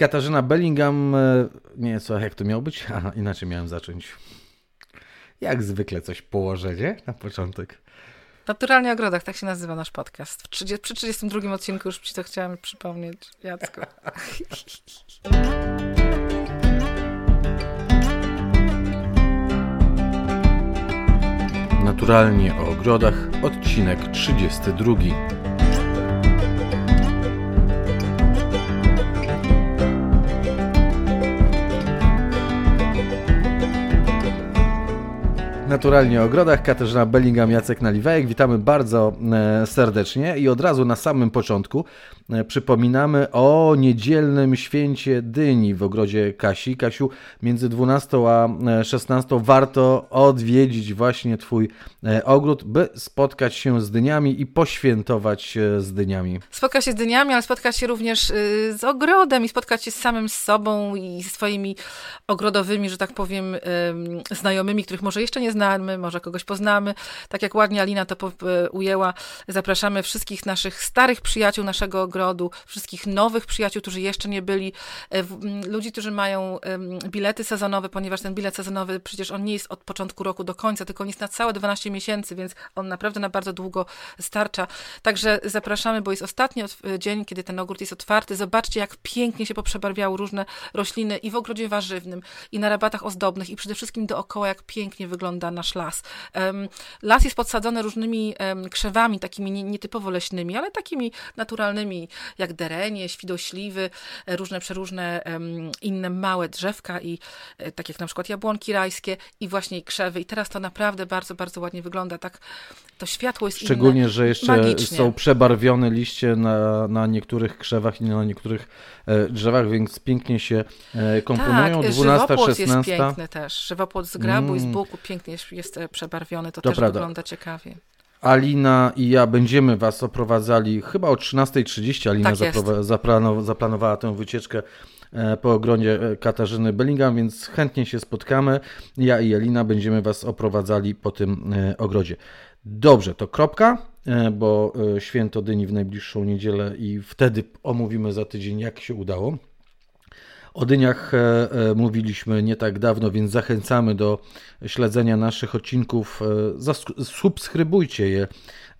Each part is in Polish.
Katarzyna Bellingham, e, nie co, jak to miało być? Aha, inaczej miałem zacząć. Jak zwykle coś położę, nie? Na początek. Naturalnie o ogrodach, tak się nazywa nasz podcast. 30, przy 32 odcinku już ci to chciałem przypomnieć, Jacko. Naturalnie o ogrodach, odcinek 32. Naturalnie o ogrodach, Katarzyna Bellingham, Jacek Naliwajek. Witamy bardzo e, serdecznie i od razu na samym początku e, przypominamy o niedzielnym święcie dyni w ogrodzie Kasi. Kasiu, między 12 a 16 e, warto odwiedzić właśnie Twój ogród, by spotkać się z dyniami i poświętować z dyniami. Spotkać się z dyniami, ale spotkać się również z ogrodem i spotkać się z samym sobą i swoimi ogrodowymi, że tak powiem, znajomymi, których może jeszcze nie znamy znamy, może kogoś poznamy. Tak jak ładnie Alina to e, ujęła, zapraszamy wszystkich naszych starych przyjaciół naszego ogrodu, wszystkich nowych przyjaciół, którzy jeszcze nie byli, e, ludzi, którzy mają bilety sezonowe, ponieważ ten bilet sezonowy przecież on nie jest od początku roku do końca, tylko on jest na całe 12 miesięcy, więc on naprawdę na bardzo długo starcza. Także zapraszamy, bo jest ostatni e, dzień, kiedy ten ogród jest otwarty. Zobaczcie, jak pięknie się poprzebarwiały różne rośliny i w ogrodzie warzywnym, i na rabatach ozdobnych, i przede wszystkim dookoła, jak pięknie wygląda nasz las. Las jest podsadzony różnymi krzewami, takimi nietypowo leśnymi, ale takimi naturalnymi, jak derenie, świdośliwy, e, różne przeróżne inne małe drzewka i e, tak jak na przykład jabłonki rajskie i właśnie krzewy. I teraz to naprawdę bardzo, bardzo ładnie wygląda. Tak to światło jest Szczególnie, inne, że jeszcze magicznie. są przebarwione liście na, na niektórych krzewach i na niektórych e, drzewach, więc pięknie się komponują. Tak, 12, 16. jest piękny też. Żywopłot z grabu mm. i z mm. buku pięknie jest przebarwiony, to, to też prawda. wygląda ciekawie. Alina i ja będziemy Was oprowadzali chyba o 13.30. Alina tak zaplanow zaplanowała tę wycieczkę e, po ogrodzie e, Katarzyny Bellingham, więc chętnie się spotkamy. Ja i Alina będziemy Was oprowadzali po tym e, ogrodzie. Dobrze, to kropka, bo święto dyni w najbliższą niedzielę i wtedy omówimy za tydzień, jak się udało. O dyniach e, e, mówiliśmy nie tak dawno, więc zachęcamy do śledzenia naszych odcinków. E, subskrybujcie je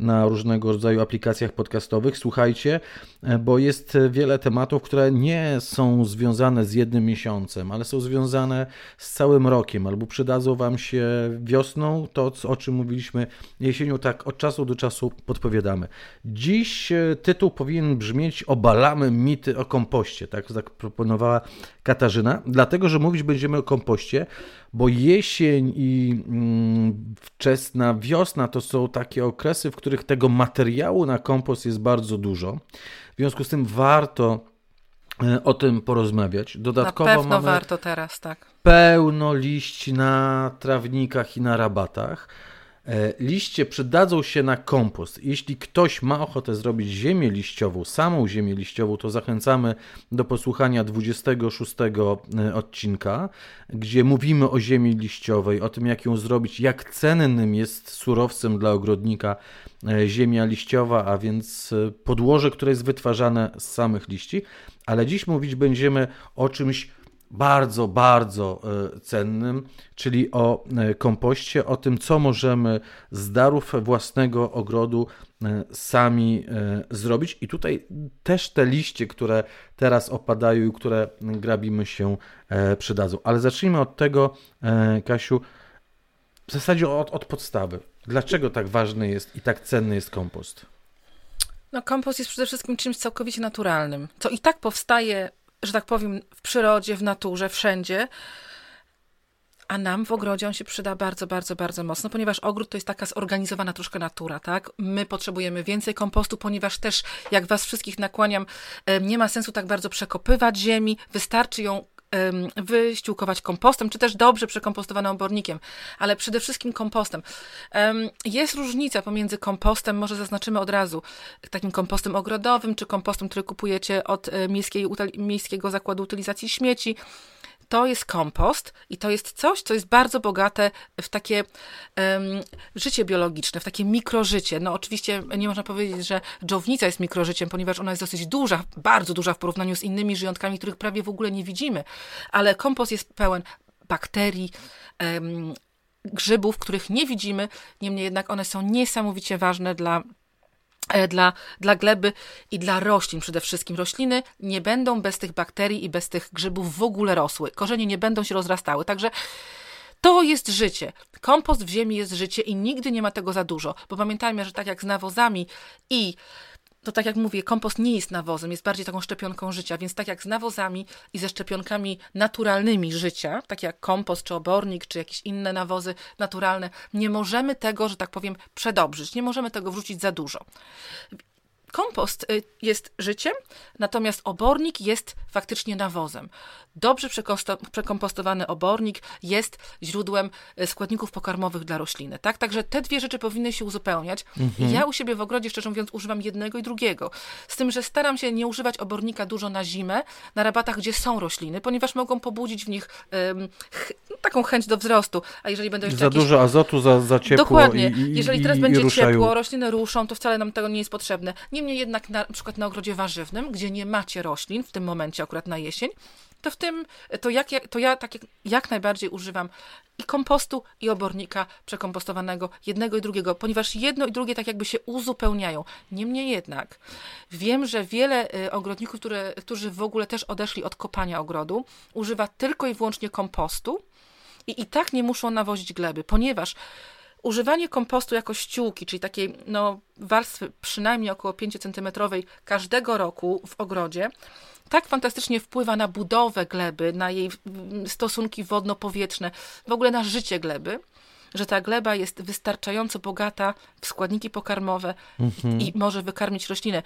na różnego rodzaju aplikacjach podcastowych. Słuchajcie, e, bo jest wiele tematów, które nie są związane z jednym miesiącem, ale są związane z całym rokiem, albo przydadzą Wam się wiosną, to o czym mówiliśmy jesienią, tak od czasu do czasu podpowiadamy. Dziś e, tytuł powinien brzmieć Obalamy mity o kompoście, tak zaproponowała Katarzyna, dlatego że mówić będziemy o kompoście, bo jesień i mm, wczesna wiosna to są takie okresy, w których tego materiału na kompost jest bardzo dużo. W związku z tym warto e, o tym porozmawiać. Dodatkowo na pewno mamy warto teraz, tak. Pełno liści na trawnikach i na rabatach. E, liście przydadzą się na kompost. Jeśli ktoś ma ochotę zrobić ziemię liściową, samą ziemię liściową, to zachęcamy do posłuchania 26 e, odcinka, gdzie mówimy o ziemi liściowej, o tym jak ją zrobić, jak cennym jest surowcem dla ogrodnika e, ziemia liściowa, a więc podłoże, które jest wytwarzane z samych liści. Ale dziś mówić będziemy o czymś bardzo, bardzo e, cennym, czyli o e, kompoście, o tym, co możemy z darów własnego ogrodu e, sami zrobić. I tutaj też te liście, które teraz opadają i które grabimy się przydadzą. Ale zacznijmy od tego, Kasiu, w zasadzie od, od podstawy. Dlaczego tak ważny jest i tak cenny jest kompost? No, kompost jest przede wszystkim czymś całkowicie naturalnym, co i tak powstaje że tak powiem, w przyrodzie, w naturze, wszędzie. A nam w ogrodzie on się przyda bardzo, bardzo, bardzo mocno, ponieważ ogród to jest taka zorganizowana troszkę natura, tak? My potrzebujemy więcej kompostu, ponieważ też, jak was wszystkich nakłaniam, nie ma sensu tak bardzo przekopywać ziemi, wystarczy ją wyściółkować kompostem, czy też dobrze przekompostowanym obornikiem, ale przede wszystkim kompostem. Jest różnica pomiędzy kompostem, może zaznaczymy od razu, takim kompostem ogrodowym, czy kompostem, który kupujecie od e, miejskiej, miejskiego zakładu utylizacji śmieci, to jest kompost i to jest coś, co jest bardzo bogate w takie um, życie biologiczne, w takie mikrożycie. No oczywiście nie można powiedzieć, że dżownica jest mikrożyciem, ponieważ ona jest dosyć duża, bardzo duża w porównaniu z innymi żyjątkami, których prawie w ogóle nie widzimy, ale kompost jest pełen bakterii, um, grzybów, których nie widzimy, niemniej jednak one są niesamowicie ważne dla dla, dla gleby i dla roślin przede wszystkim. Rośliny nie będą bez tych bakterii i bez tych grzybów w ogóle rosły. Korzenie nie będą się rozrastały. Także to jest życie. Kompost w ziemi jest życie i nigdy nie ma tego za dużo. Bo pamiętajmy, że tak jak z nawozami i to tak jak mówię, kompost nie jest nawozem, jest bardziej taką szczepionką życia, więc tak jak z nawozami i ze szczepionkami naturalnymi życia, tak jak kompost, czy obornik, czy jakieś inne nawozy naturalne, nie możemy tego, że tak powiem, przedobrzyć, nie możemy tego wrzucić za dużo. Kompost y, jest życiem, natomiast obornik jest faktycznie nawozem. Dobrze przekompostowany obornik jest źródłem y, składników pokarmowych dla rośliny. Tak? Także te dwie rzeczy powinny się uzupełniać. Mhm. Ja u siebie w ogrodzie, szczerze mówiąc, używam jednego i drugiego. Z tym, że staram się nie używać obornika dużo na zimę, na rabatach, gdzie są rośliny, ponieważ mogą pobudzić w nich um, taką chęć do wzrostu. A jeżeli będą jeszcze Za jakieś... dużo azotu, za, za ciepło. Dokładnie. I, i, jeżeli teraz będzie ciepło, rośliny ruszą, to wcale nam tego nie jest potrzebne. Nie Niemniej jednak na, na przykład na ogrodzie warzywnym, gdzie nie macie roślin, w tym momencie akurat na jesień, to w tym, to, jak, to ja tak jak, jak najbardziej używam i kompostu, i obornika przekompostowanego, jednego i drugiego, ponieważ jedno i drugie tak jakby się uzupełniają. Niemniej jednak wiem, że wiele y, ogrodników, które, którzy w ogóle też odeszli od kopania ogrodu, używa tylko i wyłącznie kompostu i i tak nie muszą nawozić gleby, ponieważ Używanie kompostu jako ściółki, czyli takiej no, warstwy przynajmniej około 5 cm każdego roku w ogrodzie, tak fantastycznie wpływa na budowę gleby, na jej stosunki wodno-powietrzne, w ogóle na życie gleby, że ta gleba jest wystarczająco bogata w składniki pokarmowe mhm. i może wykarmić roślinę.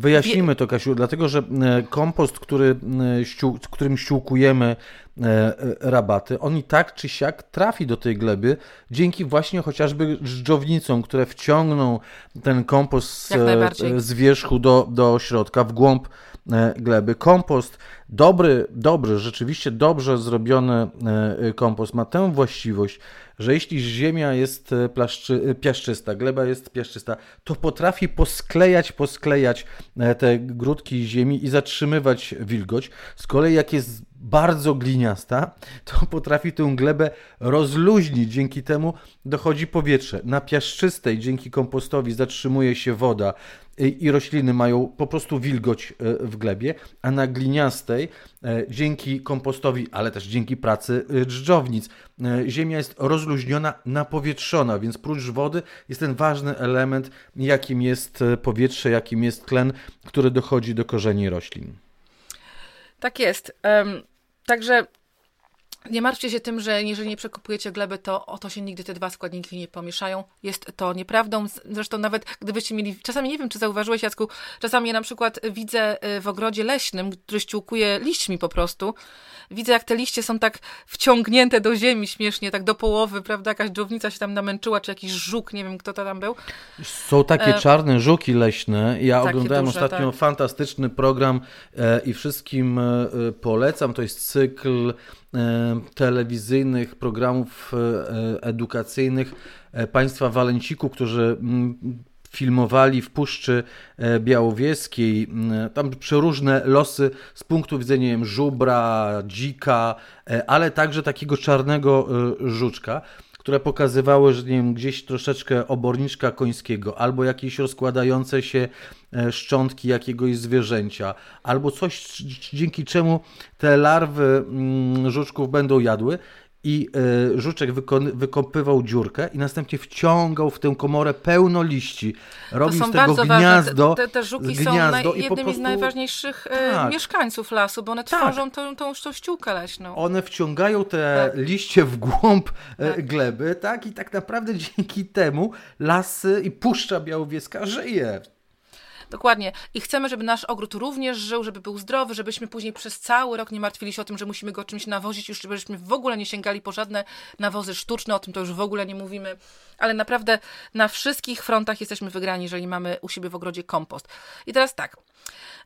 Wyjaśnimy to, Kasiu, dlatego że e, kompost, który, e, którym ściółkujemy e, rabaty, on i tak czy siak trafi do tej gleby dzięki właśnie chociażby dżdżownicom, które wciągną ten kompost z, z wierzchu do, do środka, w głąb gleby. Kompost, dobry, dobry, rzeczywiście dobrze zrobiony kompost ma tę właściwość, że jeśli ziemia jest e, plaszczy, e, piaszczysta, gleba jest piaszczysta, to potrafi posklejać, posklejać e, te grudki ziemi i zatrzymywać wilgoć. Z kolei jak jest bardzo gliniasta, to potrafi tę glebę rozluźnić. Dzięki temu dochodzi powietrze. Na piaszczystej dzięki kompostowi zatrzymuje się woda i rośliny mają po prostu wilgoć w glebie, a na gliniastej dzięki kompostowi, ale też dzięki pracy dżdżownic ziemia jest rozluźniona, napowietrzona, więc prócz wody jest ten ważny element, jakim jest powietrze, jakim jest tlen, który dochodzi do korzeni roślin. Tak jest. Także nie martwcie się tym, że jeżeli nie przekopujecie gleby, to o to się nigdy te dwa składniki nie pomieszają. Jest to nieprawdą. Zresztą nawet gdybyście mieli, czasami nie wiem, czy zauważyłeś Jacku, czasami ja na przykład widzę y, w ogrodzie leśnym, który ściółkuje liśćmi po prostu, widzę jak te liście są tak wciągnięte do ziemi śmiesznie, tak do połowy, prawda, jakaś dżownica się tam namęczyła, czy jakiś żuk, nie wiem kto to tam był. Są takie e... czarne żuki leśne. Ja oglądałem duże, ostatnio tak. fantastyczny program e, i wszystkim e, polecam. To jest cykl telewizyjnych programów e, edukacyjnych. E, państwa Walenciku, którzy mm, filmowali w Puszczy Białowieskiej, tam przeróżne losy z punktu widzenia żubra, dzika, ale także takiego czarnego żuczka które pokazywały, że nie wiem, gdzieś troszeczkę oborniczka końskiego, albo jakieś rozkładające się e, szczątki jakiegoś zwierzęcia, albo coś, dzięki czemu te larwy mm, żuczków będą jadły i y, żuczek wykopywał dziurkę i następnie wciągał w tę komorę pełno liści. Robił z tego gniazdo. Te, te, żuki są naj, jednymi prostu... z najważniejszych e, tak. mieszkańców lasu, bo one tak. tworzą tą, tą, tą ściółkę leśną. One wciągają te tak. liście w głąb tak. gleby, tak? I tak naprawdę dzięki temu lasy i Puszcza Białowieska żyje. Dokładnie. I chcemy, żeby nasz ogród również żył, żeby był zdrowy, żebyśmy później przez cały rok nie martwili się o tym, że musimy go czymś nawozić, już żebyśmy w ogóle nie sięgali po żadne nawozy sztuczne, o tym to już w ogóle nie mówimy. Ale naprawdę na wszystkich frontach jesteśmy wygrani, jeżeli mamy u siebie w ogrodzie kompost. I teraz tak.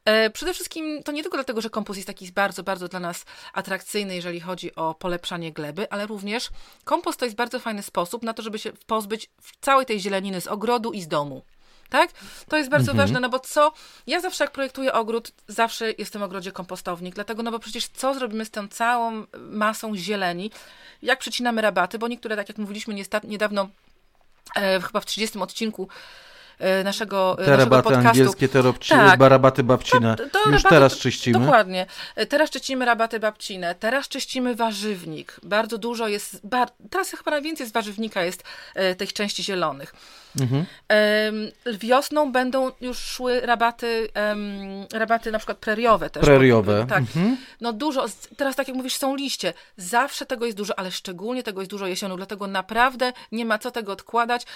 E, przede wszystkim to nie tylko dlatego, że kompost jest taki bardzo, bardzo dla nas atrakcyjny, jeżeli chodzi o polepszanie gleby, ale również kompost to jest bardzo fajny sposób na to, żeby się pozbyć całej tej zieleniny z ogrodu i z domu. Tak? To jest bardzo mhm. ważne, no bo co? Ja zawsze jak projektuję ogród, zawsze jestem w ogrodzie kompostownik, dlatego, no bo przecież co zrobimy z tą całą masą zieleni, jak przecinamy rabaty, bo niektóre, tak jak mówiliśmy niedawno, e, chyba w 30 odcinku naszego, e, te naszego podcastu. angielskie, te tak. rabaty babcine. To, to Już rabaty, teraz czyścimy. Dokładnie. E, teraz czyścimy rabaty babcine, teraz czyścimy warzywnik. Bardzo dużo jest, bar, teraz chyba najwięcej z warzywnika jest tych części zielonych. Mhm. Wiosną będą już szły rabaty, rabaty na przykład preriowe też. Preriowe. Tak. Mhm. No dużo, teraz tak jak mówisz, są liście. Zawsze tego jest dużo, ale szczególnie tego jest dużo jesienią, dlatego naprawdę nie ma co tego odkładać.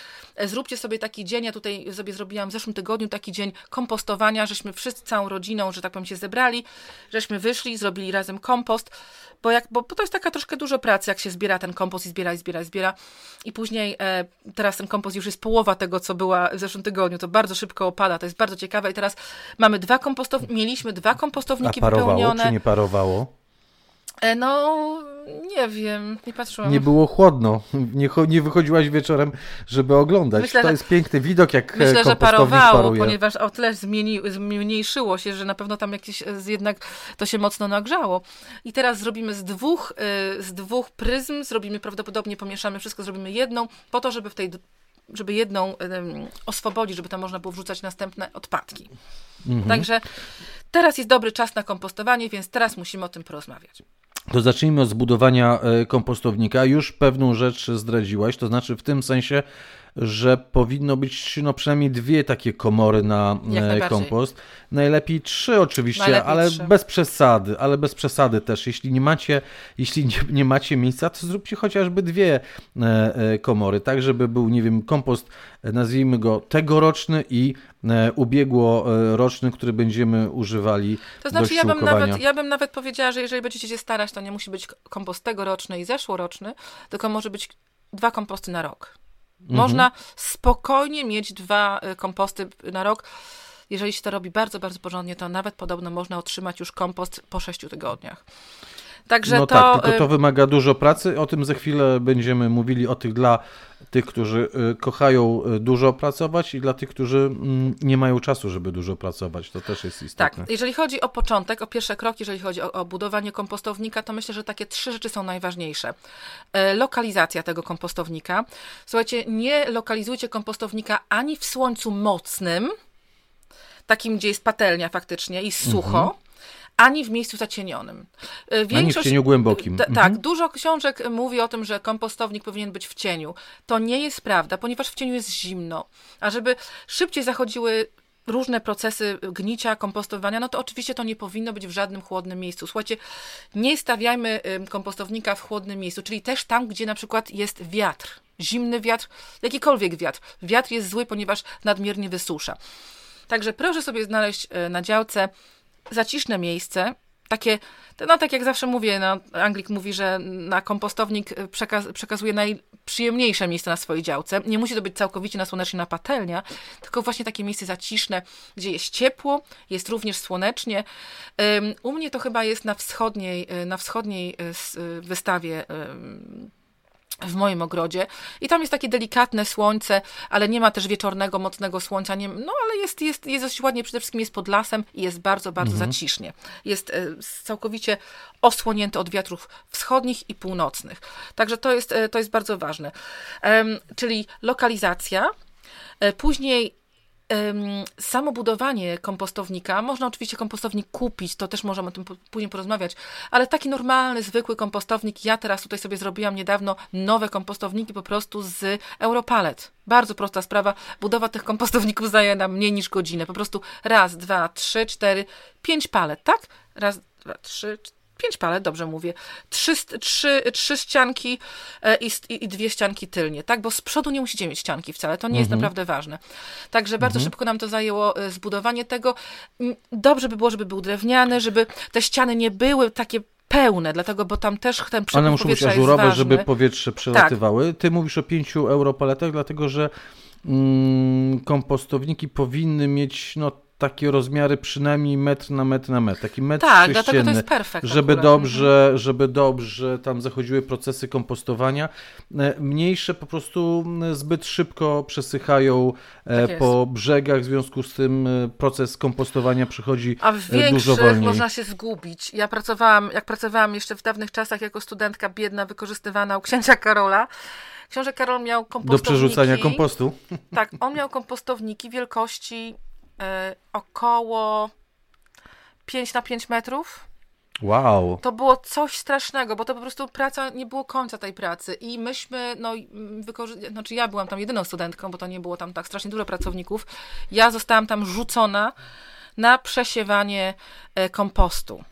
Zróbcie sobie taki dzień, ja tutaj sobie zrobiłam w zeszłym tygodniu taki dzień kompostowania, żeśmy wszyscy całą rodziną, że tak powiem, się zebrali, żeśmy wyszli, zrobili razem kompost, bo, jak, bo, bo to jest taka troszkę dużo pracy, jak się zbiera ten kompost i zbiera, i zbiera, i zbiera. I później e, teraz ten kompost już jest połowa tego, co była w zeszłym tygodniu. To bardzo szybko opada, to jest bardzo ciekawe. I teraz mamy dwa kompostowniki, mieliśmy dwa kompostowniki A parowało, wypełnione. czy nie parowało? E, no, nie wiem, nie patrzyłam. Nie było chłodno, nie, nie wychodziłaś wieczorem, żeby oglądać. Myślę, to jest piękny widok, jak Myślę, że parowało, paruje. ponieważ o tyle zmieni, zmniejszyło się, że na pewno tam jakieś e, jednak to się mocno nagrzało. I teraz zrobimy z dwóch, e, z dwóch pryzm, zrobimy prawdopodobnie, pomieszamy wszystko, zrobimy jedną, po to, żeby w tej żeby jedną oswobodzić, żeby tam można było wrzucać następne odpadki. Mhm. Także teraz jest dobry czas na kompostowanie, więc teraz musimy o tym porozmawiać to zacznijmy od zbudowania e, kompostownika. Już pewną rzecz zdradziłaś, to znaczy w tym sensie, że powinno być no, przynajmniej dwie takie komory na e, kompost. Najlepiej trzy oczywiście, Najlepiej ale trzy. bez przesady, ale bez przesady też. Jeśli nie macie, jeśli nie, nie macie miejsca, to zróbcie chociażby dwie e, e, komory, tak żeby był, nie wiem, kompost, nazwijmy go tegoroczny i ubiegłoroczny, który będziemy używali To znaczy, ja bym, nawet, ja bym nawet powiedziała, że jeżeli będziecie się starać, to nie musi być kompost tegoroczny i zeszłoroczny, tylko może być dwa komposty na rok. Mhm. Można spokojnie mieć dwa y, komposty na rok. Jeżeli się to robi bardzo, bardzo porządnie, to nawet podobno można otrzymać już kompost po sześciu tygodniach. Także no to, tak, tylko to y, wymaga dużo pracy. O tym za chwilę będziemy mówili, o tych dla tych, którzy y, kochają y, dużo pracować i dla tych, którzy mm, nie mają czasu, żeby dużo pracować. To też jest istotne. Tak, jeżeli chodzi o początek, o pierwsze kroki, jeżeli chodzi o, o budowanie kompostownika, to myślę, że takie trzy rzeczy są najważniejsze. E, lokalizacja tego kompostownika. Słuchajcie, nie lokalizujcie kompostownika ani w słońcu mocnym, takim, gdzie jest patelnia faktycznie i sucho, mhm ani w miejscu zacienionym. Większość, ani w cieniu głębokim. tak, mhm. dużo książek mówi o tym, że kompostownik powinien być w cieniu. To nie jest prawda, ponieważ w cieniu jest zimno. A żeby szybciej zachodziły różne procesy gnicia, kompostowania, no to oczywiście to nie powinno być w żadnym chłodnym miejscu. Słuchajcie, nie stawiajmy kompostownika w chłodnym miejscu, czyli też tam, gdzie na przykład jest wiatr, zimny wiatr, jakikolwiek wiatr. Wiatr jest zły, ponieważ nadmiernie wysusza. Także proszę sobie znaleźć e, na działce zaciszne miejsce, takie, no tak jak zawsze mówię, no, Anglik mówi, że na kompostownik przekaz przekazuje najprzyjemniejsze miejsce na swojej działce. Nie musi to być całkowicie na na patelnia, tylko właśnie takie miejsce zaciszne, gdzie jest ciepło, jest również słonecznie. u mnie to chyba jest na wschodniej, na wschodniej y, wystawie w moim ogrodzie i tam jest takie delikatne słońce, ale nie ma też wieczornego, mocnego słońca, nie, no ale jest, jest, jest dość ładnie, przede wszystkim jest pod lasem i jest bardzo, bardzo mhm. zacisznie. Jest e, całkowicie osłonięty od wiatrów wschodnich i północnych. Także to jest, e, to jest bardzo ważne. Czyli lokalizacja, e, Później samo budowanie kompostownika, można oczywiście kompostownik kupić, to też możemy o tym później porozmawiać, ale taki normalny, zwykły kompostownik, ja teraz tutaj sobie zrobiłam niedawno nowe kompostowniki po prostu z Europalet. Bardzo prosta sprawa, budowa tych kompostowników zajęła nam mniej niż godzinę, po prostu raz, dwa, trzy, cztery, pięć palet, tak? Raz, dwa, trzy, cztery pięć palet, dobrze mówię, trzy, trzy, trzy ścianki e, i, i, dwie ścianki tylnie, tak? Bo z przodu nie musicie mieć ścianki wcale, to nie jest mhm. naprawdę ważne. Także bardzo mhm. szybko nam to zajęło e, zbudowanie tego. Dobrze by było, żeby był drewniany, żeby te ściany nie były takie pełne, dlatego, bo tam też ten przepływ One muszą być ażurowe, żeby powietrze przelatywały. Tak. Ty mówisz o 5 euro paletach, dlatego że mm, kompostowniki powinny mieć no, takie rozmiary przynajmniej metr na metr na metr, taki metr tak, dlatego to jest perfekt żeby dobrze, mhm. żeby dobrze tam zachodziły procesy kompostowania. E, mniejsze po prostu zbyt szybko przesychają e, tak po brzegach, w związku z tym e, proces kompostowania przychodzi A w dużo wolniej. można się zgubić. Ja pracowałam, jak pracowałam jeszcze w dawnych czasach jako studentka biedna, wykorzystywana u księcia Karola, Książę Karol miał kompostowniki. Do przerzucania kompostu? Tak, on miał kompostowniki wielkości około 5 na 5 metrów. Wow. To było coś strasznego, bo to po prostu praca, nie było końca tej pracy. I myśmy, no, wykorzy- znaczy ja byłam tam jedyną studentką, bo to nie było tam tak strasznie dużo pracowników. Ja zostałam tam rzucona na przesiewanie e, kompostu.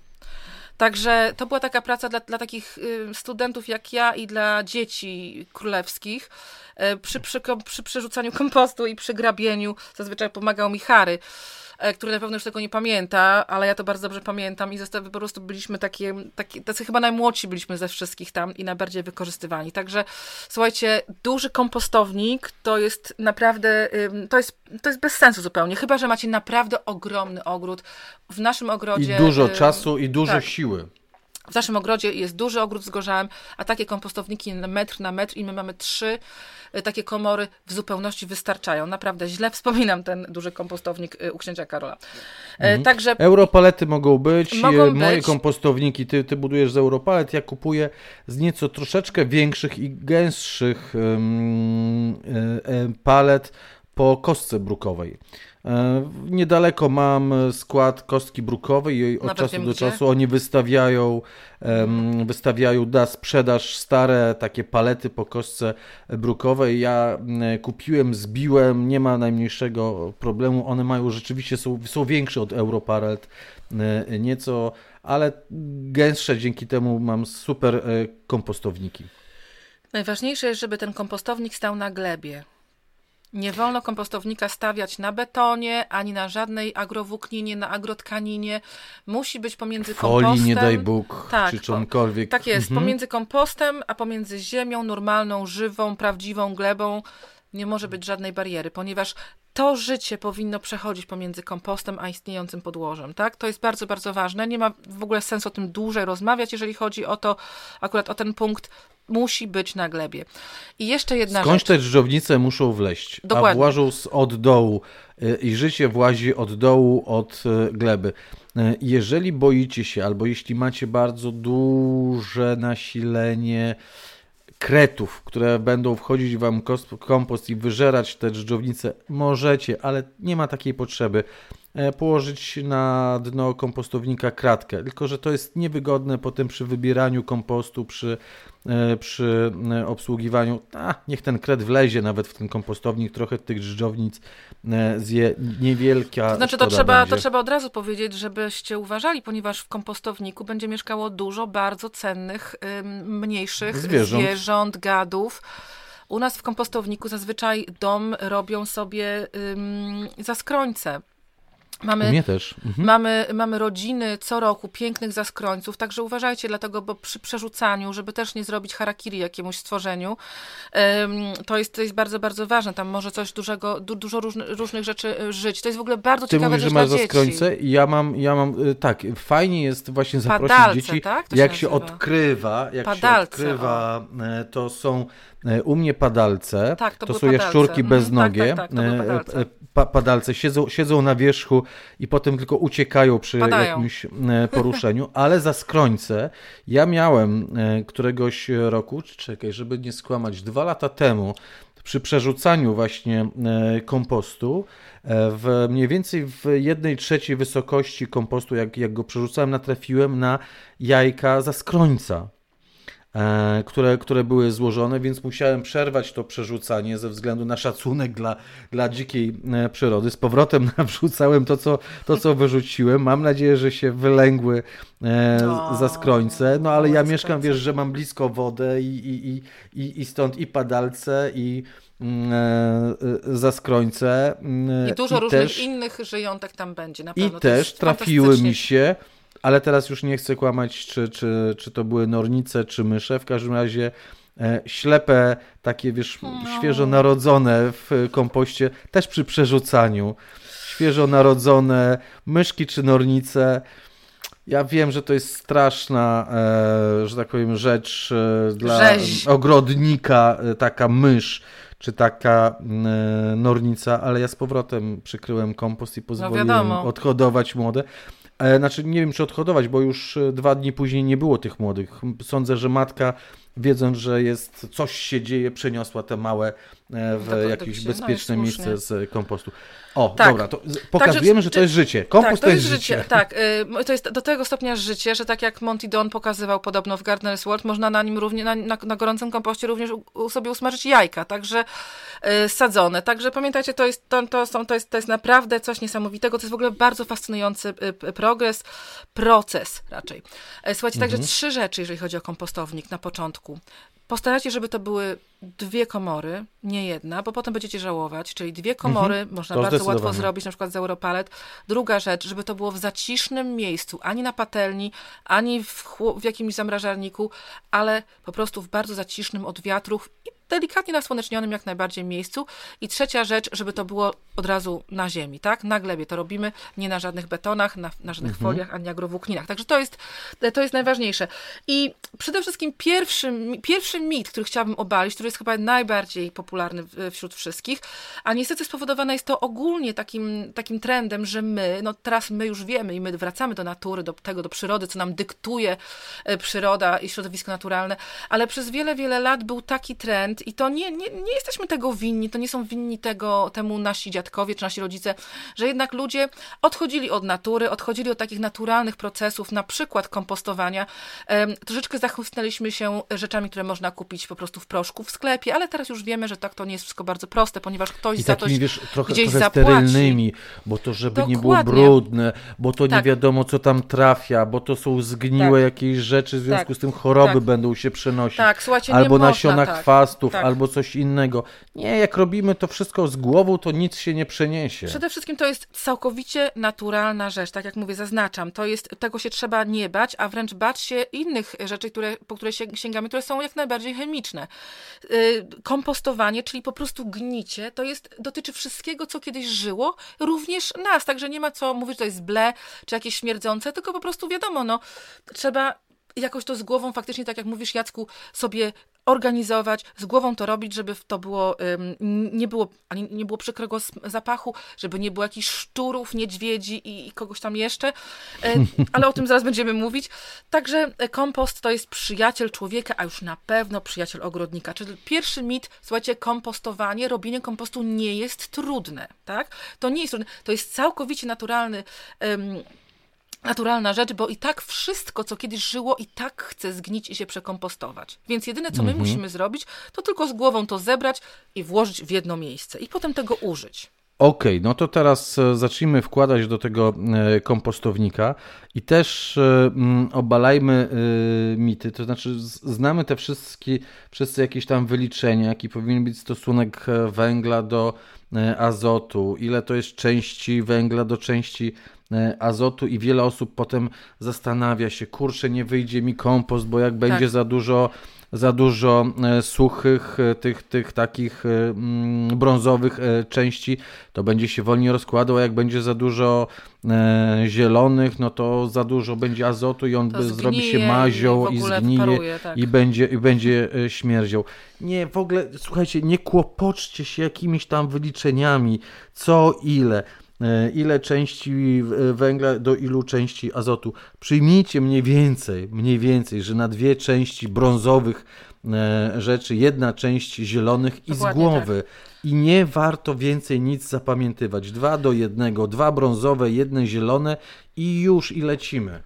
Także to była taka praca dla, dla takich y, studentów jak ja i dla dzieci królewskich. E, przy, przy, przy przerzucaniu kompostu i przy grabieniu zazwyczaj pomagał mi Harry. E, który na pewno już tego nie pamięta, ale ja to bardzo dobrze pamiętam i po prostu byliśmy takie, takie, tacy chyba najmłodsi byliśmy ze wszystkich tam i najbardziej wykorzystywani. Także słuchajcie, duży kompostownik to jest naprawdę, to jest, to jest bez sensu zupełnie, chyba, że macie naprawdę ogromny ogród. W naszym ogrodzie... I dużo czasu i dużo tak. siły. W naszym ogrodzie jest duży ogród z gorzałem, a takie kompostowniki na metr na metr i my mamy trzy y, takie komory w zupełności wystarczają. Naprawdę źle wspominam ten duży kompostownik y, u księcia Karola. E, mhm. Także... Europalety mogą być. Mogą Moje być. kompostowniki, ty, ty budujesz z Europalet, ja kupuję z nieco troszeczkę większych i gęstszych um, palet po kostce brukowej. E, niedaleko mam skład kostki brukowej i od Nawet czasu do gdzie? czasu oni wystawiają, um, wystawiają na sprzedaż stare takie palety po kostce brukowej. Ja kupiłem, zbiłem, nie ma najmniejszego problemu. One mają rzeczywiście, są, są większe od Europalet e, nieco, ale gęstsze dzięki temu mam super e, kompostowniki. Najważniejsze jest, żeby ten kompostownik stał na glebie. Nie wolno kompostownika stawiać na betonie, ani na żadnej agrowłókninie, na agrotkaninie. Musi być pomiędzy Folii, kompostem... nie daj Bóg, tak, czy czymkolwiek. Tak jest, mhm. pomiędzy kompostem, a pomiędzy ziemią normalną, żywą, prawdziwą glebą nie może być żadnej bariery, ponieważ to życie powinno przechodzić pomiędzy kompostem a istniejącym podłożem, tak? To jest bardzo, bardzo ważne. Nie ma w ogóle sensu o tym dłużej rozmawiać, jeżeli chodzi o to, akurat o ten punkt musi być na glebie. I jeszcze jedna Skądś rzecz. te dżdżownice muszą wleść, Dokładnie. a włażą od dołu y, i życie włazi od dołu, od y, gleby. Y, jeżeli boicie się, albo jeśli macie bardzo duże nasilenie kretów, które będą wchodzić wam kompost i wyżerać te dżdżownice, możecie, ale nie ma takiej potrzeby. E, położyć na dno kompostownika kratkę. Tylko, że to jest niewygodne potem przy wybieraniu kompostu, przy, e, przy e, obsługiwaniu. A, niech ten kret wlezie nawet w ten kompostownik, trochę tych drżdżownic zje niewielka. To znaczy, to trzeba, to trzeba od razu powiedzieć, żebyście uważali, ponieważ w kompostowniku będzie mieszkało dużo bardzo cennych, mniejszych zwierząt, zwierząt gadów. U nas w kompostowniku zazwyczaj dom robią sobie ym, zaskrońce Mamy, mnie też. Mhm. Mamy, mamy rodziny co roku pięknych zaskrońców, także uważajcie dlatego, bo przy przerzucaniu, żeby też nie zrobić harakiri jakiemuś stworzeniu, to jest, to jest bardzo, bardzo ważne. Tam może coś dużego, du, dużo różny, różnych rzeczy e, żyć. To jest w ogóle bardzo Ty ciekawe mówisz, że masz zaskrońce ja mam, ja mam, e, tak, fajnie jest właśnie zaprosić Padalce, dzieci, tak? jak się, się odkrywa, jak Padalce, się odkrywa, o. E, to są u mnie padalce, tak, to, to są padalce. jaszczurki mhm. beznogie, tak, tak, tak, pa padalce siedzą, siedzą na wierzchu i potem tylko uciekają przy Padają. jakimś e, poruszeniu, ale za skrońce ja miałem e, któregoś roku, czekaj, żeby nie skłamać, dwa lata temu przy przerzucaniu właśnie e, kompostu w mniej więcej w jednej trzeciej wysokości kompostu, jak, jak go przerzucałem, natrafiłem na jajka za skrońca. E, które, które były złożone, więc musiałem przerwać to przerzucanie ze względu na szacunek dla, dla dzikiej e, przyrody. Z powrotem wrzucałem to co, to, co wyrzuciłem. Mam nadzieję, że się wylęgły e, za skrońce, no ale ja mieszkam, wiesz, że mam blisko wodę i, i, i, i stąd i padalce, i mm, za skrońce. Mm, I dużo I różnych też, innych żyjątek tam będzie. Na pewno. I też trafiły mi się ale teraz już nie chcę kłamać, czy, czy, czy to były nornice, czy mysze. W każdym razie e, ślepe, takie wiesz, świeżo narodzone w kompoście, też przy przerzucaniu. Świeżo narodzone myszki czy nornice. Ja wiem, że to jest straszna, e, że tak powiem, rzecz e, dla Rzeź. ogrodnika, e, taka mysz czy taka e, nornica, ale ja z powrotem przykryłem kompost i no pozwoliłem no odhodować młode. E, znaczy, nie wiem, czy odhodować, bo już e, dwa dni później nie było tych młodych. Sądzę, że matka, wiedząc, że jest coś się dzieje, przeniosła te małe e, w jakieś no bezpieczne no miejsce z kompostu. O, tak. dobra, to pokazujemy, tak, że, że, to jest życie. Kompost tak, to, to jest, jest, życie. Tak, y, to jest do tego stopnia życie, że tak jak Monty Don pokazywał podobno w Gardner's World, można na nim równie, na, na, na gorącym kompoście również u, sobie usmażyć jajka, także y, sadzone. Także pamiętajcie, to jest, to, to, są, to, jest, to jest naprawdę coś niesamowitego. To jest w ogóle bardzo fascynujący progres, proces raczej. E, słuchajcie, mhm. także trzy rzeczy, jeżeli chodzi o kompostownik na początku. Postarajcie, żeby to były dwie komory, nie jedna, bo potem będziecie żałować, czyli dwie komory, mhm. można to bardzo łatwo zrobić, na przykład z Europalet. Druga rzecz, żeby to było w zacisznym miejscu, ani na patelni, ani w, w jakimś zamrażarniku, ale po prostu w bardzo zacisznym od wiatrów i delikatnie nasłonecznionym jak najbardziej miejscu. I trzecia rzecz, żeby to było od razu na ziemi, tak? Na glebie to robimy, nie na żadnych betonach, na, na żadnych mhm. foliach, ani agrowłókninach. Także to jest, to jest najważniejsze. I przede wszystkim pierwszy, pierwszy mit, który chciałabym obalić, który jest chyba najbardziej popularny wśród wszystkich, a niestety spowodowane jest to ogólnie takim, takim trendem, że my, no teraz my już wiemy i my wracamy do natury, do tego, do przyrody, co nam dyktuje e, przyroda i środowisko naturalne, ale przez wiele, wiele lat był taki trend, i to nie, nie, nie jesteśmy tego winni, to nie są winni tego, temu nasi dziadkowie czy nasi rodzice, że jednak ludzie odchodzili od natury, odchodzili od takich naturalnych procesów, na przykład kompostowania. Troszeczkę zachłysnęliśmy się rzeczami, które można kupić po prostu w proszku w sklepie, ale teraz już wiemy, że tak to nie jest wszystko bardzo proste, ponieważ ktoś I za takimi, wiesz, trochę, gdzieś trochę zapłaci. sterylnymi, bo to żeby Dokładnie. nie było brudne, bo to tak. nie wiadomo co tam trafia, bo to są zgniłe tak. jakieś rzeczy, w związku tak. z tym choroby tak. będą się przenosić. Tak, słuchajcie, Albo nasiona można, tak. Chwastów, tak. albo coś innego. Nie, jak robimy to wszystko z głową, to nic się nie przeniesie. Przede wszystkim to jest całkowicie naturalna rzecz, tak jak mówię, zaznaczam. To jest, tego się trzeba nie bać, a wręcz bać się innych rzeczy, które, po które się sięgamy, które są jak najbardziej chemiczne. Yy, kompostowanie, czyli po prostu gnicie, to jest, dotyczy wszystkiego, co kiedyś żyło, również nas, także nie ma co mówić, że to jest ble, czy jakieś śmierdzące, tylko po prostu wiadomo, no, trzeba jakoś to z głową faktycznie, tak jak mówisz Jacku, sobie organizować, z głową to robić, żeby to było, nie było, ani nie było przykrego zapachu, żeby nie było jakichś szczurów, niedźwiedzi i, i kogoś tam jeszcze, e, ale o tym zaraz będziemy mówić. Także e, kompost to jest przyjaciel człowieka, a już na pewno przyjaciel ogrodnika. Czyli pierwszy mit, słuchajcie, kompostowanie, robienie kompostu nie jest trudne, tak? To nie jest trudne, to jest całkowicie naturalny um, naturalna rzecz, bo i tak wszystko, co kiedyś żyło, i tak chce zgnić i się przekompostować. Więc jedyne, co my mhm. musimy zrobić, to tylko z głową to zebrać i włożyć w jedno miejsce i potem tego użyć. Okej, okay, no to teraz e, zacznijmy wkładać do tego e, kompostownika i też e, obalajmy mity, to znaczy znamy te wszystkie, wszyscy jakieś tam wyliczenia, jaki powinien być stosunek węgla do azotu, ile to jest części węgla do części azotu i wiele osób potem zastanawia się, kurczę, nie wyjdzie mi kompost, bo jak będzie tak. za dużo za dużo e, suchych, e, tych, tych takich e, mm, brązowych części, to będzie się wolniej rozkładał, a jak będzie za dużo zielonych, no to za dużo będzie azotu i on zrobi się mazią i, i zgnije paruje, tak. i, będzie, i będzie śmierdział. Nie, w ogóle, słuchajcie, nie kłopoczcie się jakimiś tam wyliczeniami, co ile. E, ile części węgla do ilu części azotu. Przyjmijcie mniej więcej, mniej więcej, że na dwie części brązowych e, rzeczy, jedna część zielonych i z głowy. Tak. I nie warto więcej nic zapamiętywać. Dwa do jednego, dwa brązowe, jedne zielone i już i lecimy.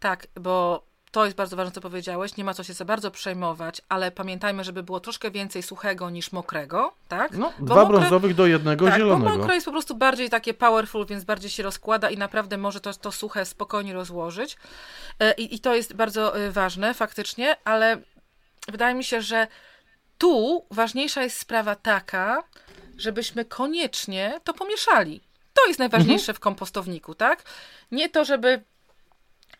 Tak, bo to jest bardzo ważne, co powiedziałeś, nie ma co się za bardzo przejmować, ale pamiętajmy, żeby było troszkę więcej suchego niż mokrego, tak? No, bo dwa mokre, brązowych do jednego tak, zielonego. Bo mokre jest po prostu bardziej takie powerful, więc bardziej się rozkłada i naprawdę może to, to suche spokojnie rozłożyć. E, I, I to jest bardzo e, ważne faktycznie, ale wydaje mi się, że tu ważniejsza jest sprawa taka, żebyśmy koniecznie to pomieszali. To jest najważniejsze mhm. w kompostowniku, tak? Nie to, żeby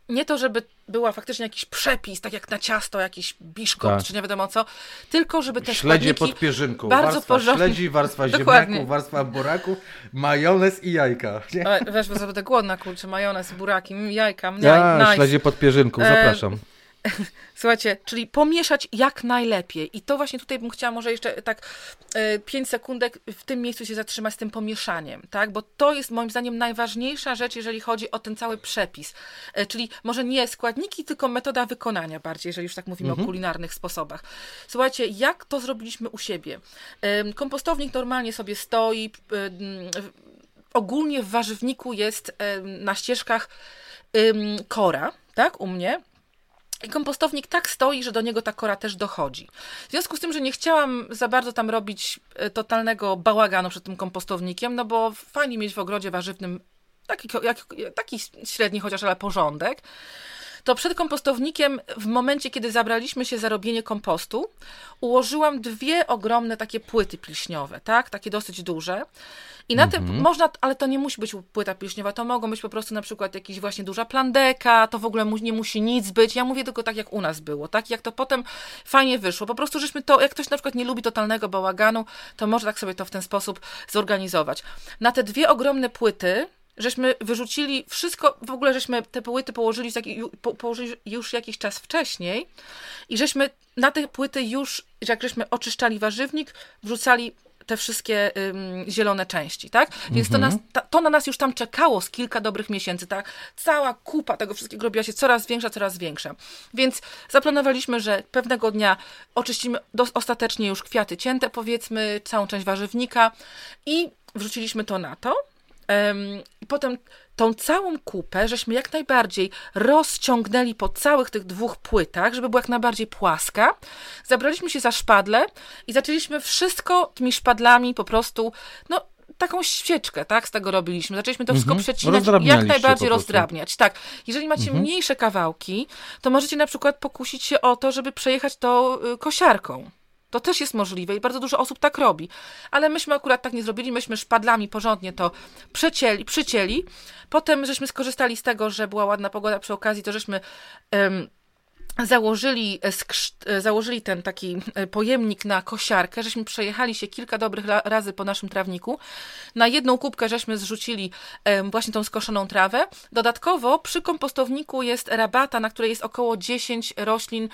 nie to, żeby była faktycznie jakiś przepis, tak jak na ciasto, jakiś biszkop, tak. czy nie wiadomo co, tylko żeby te Śledzie pod pierzynką, bardzo warstwa porządnie. śledzi, warstwa ziemniaków, warstwa buraków, majonez i jajka. Nie? Wiesz, bo będę głodna, kurczę, majonez, buraki, jajka, ja, nice. śledzie pod pierzynką, zapraszam. E Słuchajcie, czyli pomieszać jak najlepiej. I to właśnie tutaj bym chciała może jeszcze tak 5 e, sekundek w tym miejscu się zatrzymać z tym pomieszaniem, tak? Bo to jest moim zdaniem najważniejsza rzecz, jeżeli chodzi o ten cały przepis. E, czyli może nie składniki, tylko metoda wykonania bardziej, jeżeli już tak mówimy mhm. o kulinarnych sposobach. Słuchajcie, jak to zrobiliśmy u siebie? Kompostownik normalnie sobie stoi. Ogólnie w warzywniku jest na ścieżkach kora, tak, u mnie. I kompostownik tak stoi, że do niego ta kora też dochodzi. W związku z tym, że nie chciałam za bardzo tam robić e, totalnego bałaganu przed tym kompostownikiem, no bo fajnie mieć w ogrodzie warzywnym taki, taki średni chociaż, ale porządek, to przed kompostownikiem, w momencie, kiedy zabraliśmy się za robienie kompostu, ułożyłam dwie ogromne takie płyty pilśniowe, tak? Takie dosyć duże. I na tym mhm. można, ale to nie musi być płyta pilśniowa, to mogą być po prostu na przykład jakiś właśnie duża plandeka, to w ogóle nie musi nic być. Ja mówię tylko tak, jak u nas było, tak? Jak to potem fajnie wyszło. Po prostu żeśmy to, jak ktoś na przykład nie lubi totalnego bałaganu, to może tak sobie to w ten sposób zorganizować. Na te dwie ogromne płyty, żeśmy wyrzucili wszystko, w ogóle żeśmy te płyty położyli, położyli już jakiś czas wcześniej i żeśmy na te płyty już, jak żeśmy oczyszczali warzywnik, wrzucali te wszystkie ym, zielone części, tak? Więc to, nas, mhm. ta, to na nas już tam czekało z kilka dobrych miesięcy, tak? Cała kupa tego wszystkiego robiła się coraz większa, coraz większa. Więc zaplanowaliśmy, że pewnego dnia oczyścimy do, ostatecznie już kwiaty cięte, powiedzmy, całą część warzywnika i wrzuciliśmy to na to. I potem tą całą kupę żeśmy jak najbardziej rozciągnęli po całych tych dwóch płytach, żeby była jak najbardziej płaska. Zabraliśmy się za szpadle i zaczęliśmy wszystko tymi szpadlami po prostu, no taką świeczkę, tak, z tego robiliśmy. Zaczęliśmy to wszystko mm -hmm. przecinać, jak najbardziej rozdrabniać. Tak, jeżeli macie mm -hmm. mniejsze kawałki, to możecie na przykład pokusić się o to, żeby przejechać to y, kosiarką. To też jest możliwe i bardzo dużo osób tak robi. Ale myśmy akurat tak nie zrobili, myśmy szpadlami porządnie to przecięli, przycięli. Potem żeśmy skorzystali z tego, że była ładna pogoda przy okazji, to żeśmy założyli, e, e, założyli ten taki e, pojemnik na kosiarkę, żeśmy przejechali się kilka dobrych razy po naszym trawniku. Na jedną kubkę żeśmy zrzucili właśnie tą skoszoną trawę. Dodatkowo przy kompostowniku jest rabata, na której jest około 10 roślin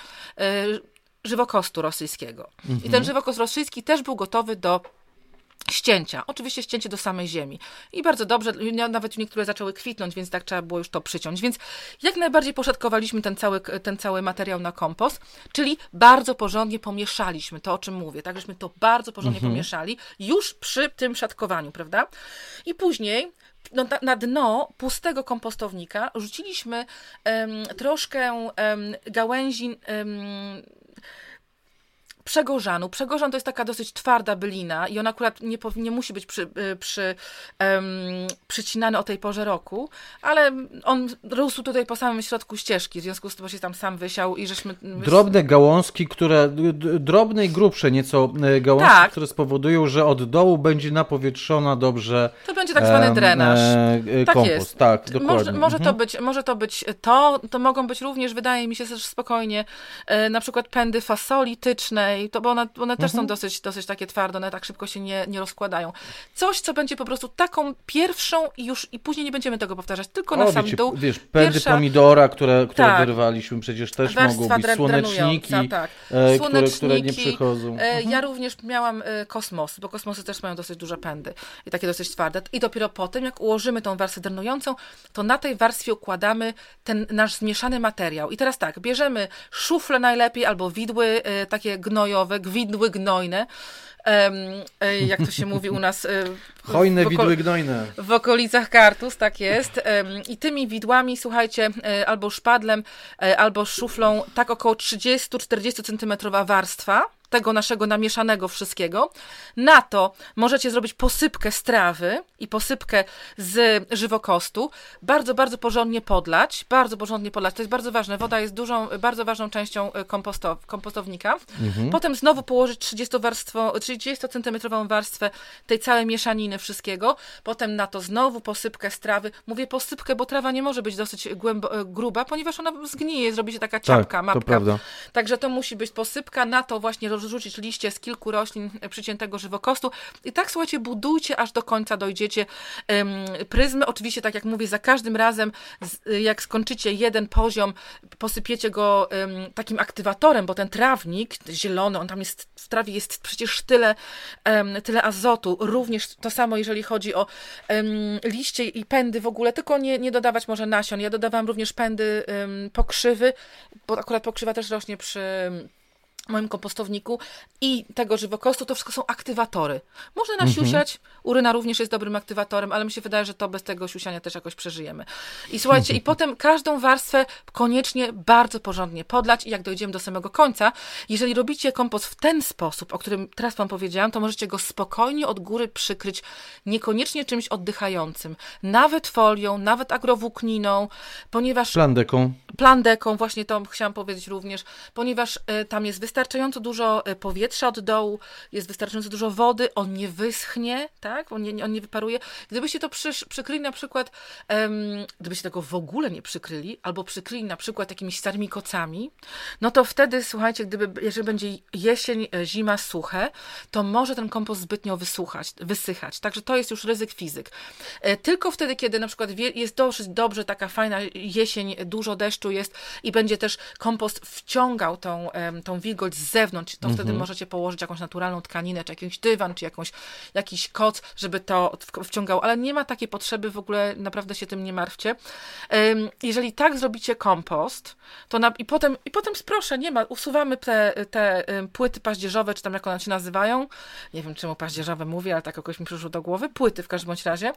żywokostu rosyjskiego. Mhm. I ten mhm. żywokost rosyjski też był gotowy do ścięcia. Oczywiście ścięcie do samej ziemi. I bardzo dobrze, nawet niektóre zaczęły kwitnąć, więc tak trzeba było już to przyciąć. Więc jak najbardziej poszatkowaliśmy ten cały, ten cały materiał na kompost, czyli bardzo porządnie pomieszaliśmy to, o czym mówię. Tak, żeśmy to bardzo porządnie mhm. pomieszali już przy tym szatkowaniu, prawda? I później no, na, na, dno pustego kompostownika rzuciliśmy um, troszkę um, gałęzi um, przegorzanu. Przegorzan to jest taka dosyć twarda bylina i on akurat nie, nie musi być przy, y, przy, um, przycinany o tej porze roku, ale on rósł tutaj po samym środku ścieżki, w związku z tym się tam sam wysiał i żeśmy... Drobne gałązki, które, drobne i grubsze nieco e, gałązki, tak. które spowodują, że od dołu będzie napowietrzona dobrze To będzie tak zwany drenaż. E, tak kompost. jest. Tak, dokładnie. Może, może mhm. to być, może to być to, to mogą być również, wydaje mi się też spokojnie, e, na przykład pędy fasoli tycznej, i to, bo one, one też mhm. są dosyć, dosyć takie twarde, one tak szybko się nie, nie rozkładają. Coś, co będzie po prostu taką pierwszą i już i później nie będziemy tego powtarzać, tylko o, na sam wiecie, dół. Wiesz, pędy Pierwsza... pomidora, które, które tak. wyrwaliśmy, przecież też Warstwa mogą być słoneczniki, tak. E, które, które nie przychodzą. E, mhm. Ja również miałam e, kosmosy, bo kosmosy też mają dosyć duże pędy i takie dosyć twarde. I dopiero potem, jak ułożymy tą warstwę drenującą, to na tej warstwie układamy ten nasz zmieszany materiał. I teraz tak, bierzemy szufle najlepiej albo widły takie gnojowe, gwidły gnojne, jak to się mówi u nas, Hojne widły gnojne. W okolicach kartus, tak jest. I tymi widłami, słuchajcie, e, albo szpadlem, e, albo szuflą, tak około 30-40 cm warstwa tego naszego namieszanego wszystkiego. Na to możecie zrobić posypkę strawy i posypkę z żywokostu. Bardzo, bardzo porządnie podlać. Bardzo porządnie podlać. To jest bardzo ważne. Woda jest dużą, bardzo ważną częścią e, kompostow, kompostownika. Mhm. Potem znowu położyć 30, warstwo, 30 cm warstwę tej całej mieszaniny wszystkiego. Potem na to znowu posypkę strawy. Mówię posypkę, bo trawa nie może być dosyć e, gruba, ponieważ ona zgnije, zrobi się taka czapka, tak, mapka. To prawda. Także to musi być posypka. Na to właśnie rozrzucić liście z kilku roślin przyciętego żywokostu. I tak, słuchajcie, budujcie, aż do końca dojdziecie pryzmy. Oczywiście, tak jak mówię, za każdym razem, jak skończycie jeden poziom, posypiecie go takim aktywatorem, bo ten trawnik zielony, on tam jest, w trawie jest przecież tyle, tyle azotu. Również to samo, jeżeli chodzi o liście i pędy w ogóle, tylko nie, nie dodawać może nasion. Ja dodawałam również pędy pokrzywy, bo akurat pokrzywa też rośnie przy moim kompostowniku i tego żywokostu, to wszystko są aktywatory. Można nasiusiać, mhm. uryna również jest dobrym aktywatorem, ale mi się wydaje, że to bez tego siusiania też jakoś przeżyjemy. I słuchajcie, i potem każdą warstwę koniecznie bardzo porządnie podlać i jak dojdziemy do samego końca, jeżeli robicie kompost w ten sposób, o którym teraz wam powiedziałam, to możecie go spokojnie od góry przykryć, niekoniecznie czymś oddychającym, nawet folią, nawet agrowłókniną, ponieważ... Plandeką. Plandeką, właśnie to chciałam powiedzieć również, ponieważ y, tam jest wystarczająco wystarczająco dużo e, powietrza od dołu, jest wystarczająco dużo wody, on nie wyschnie, tak? On nie, on nie wyparuje. Gdybyście to przy, przykryli na przykład, um, gdybyście tego w ogóle nie przykryli, albo przykryli na przykład jakimiś starymi kocami, no to wtedy, słuchajcie, gdyby, jeżeli będzie jesień, e, zima suche, to może ten kompost zbytnio wysłuchać, wysychać. Także to jest już ryzyk fizyk. E, tylko wtedy, kiedy na przykład jest dosyć dobrze, taka fajna jesień, dużo deszczu jest i będzie też kompost wciągał tą, tą wilgoć z zewnątrz, to wtedy mhm. możecie położyć jakąś naturalną tkaninę, czy jakiś dywan, czy jakąś, jakiś koc, żeby to wciągało, ale nie ma takiej potrzeby, w ogóle naprawdę się tym nie martwcie. Jeżeli tak zrobicie kompost, to na, i potem, i potem proszę, nie ma, usuwamy te, te płyty paździerzowe, czy tam jak one się nazywają, nie wiem czemu paździerzowe mówię, ale tak jakoś mi przyszło do głowy, płyty w każdym bądź razie.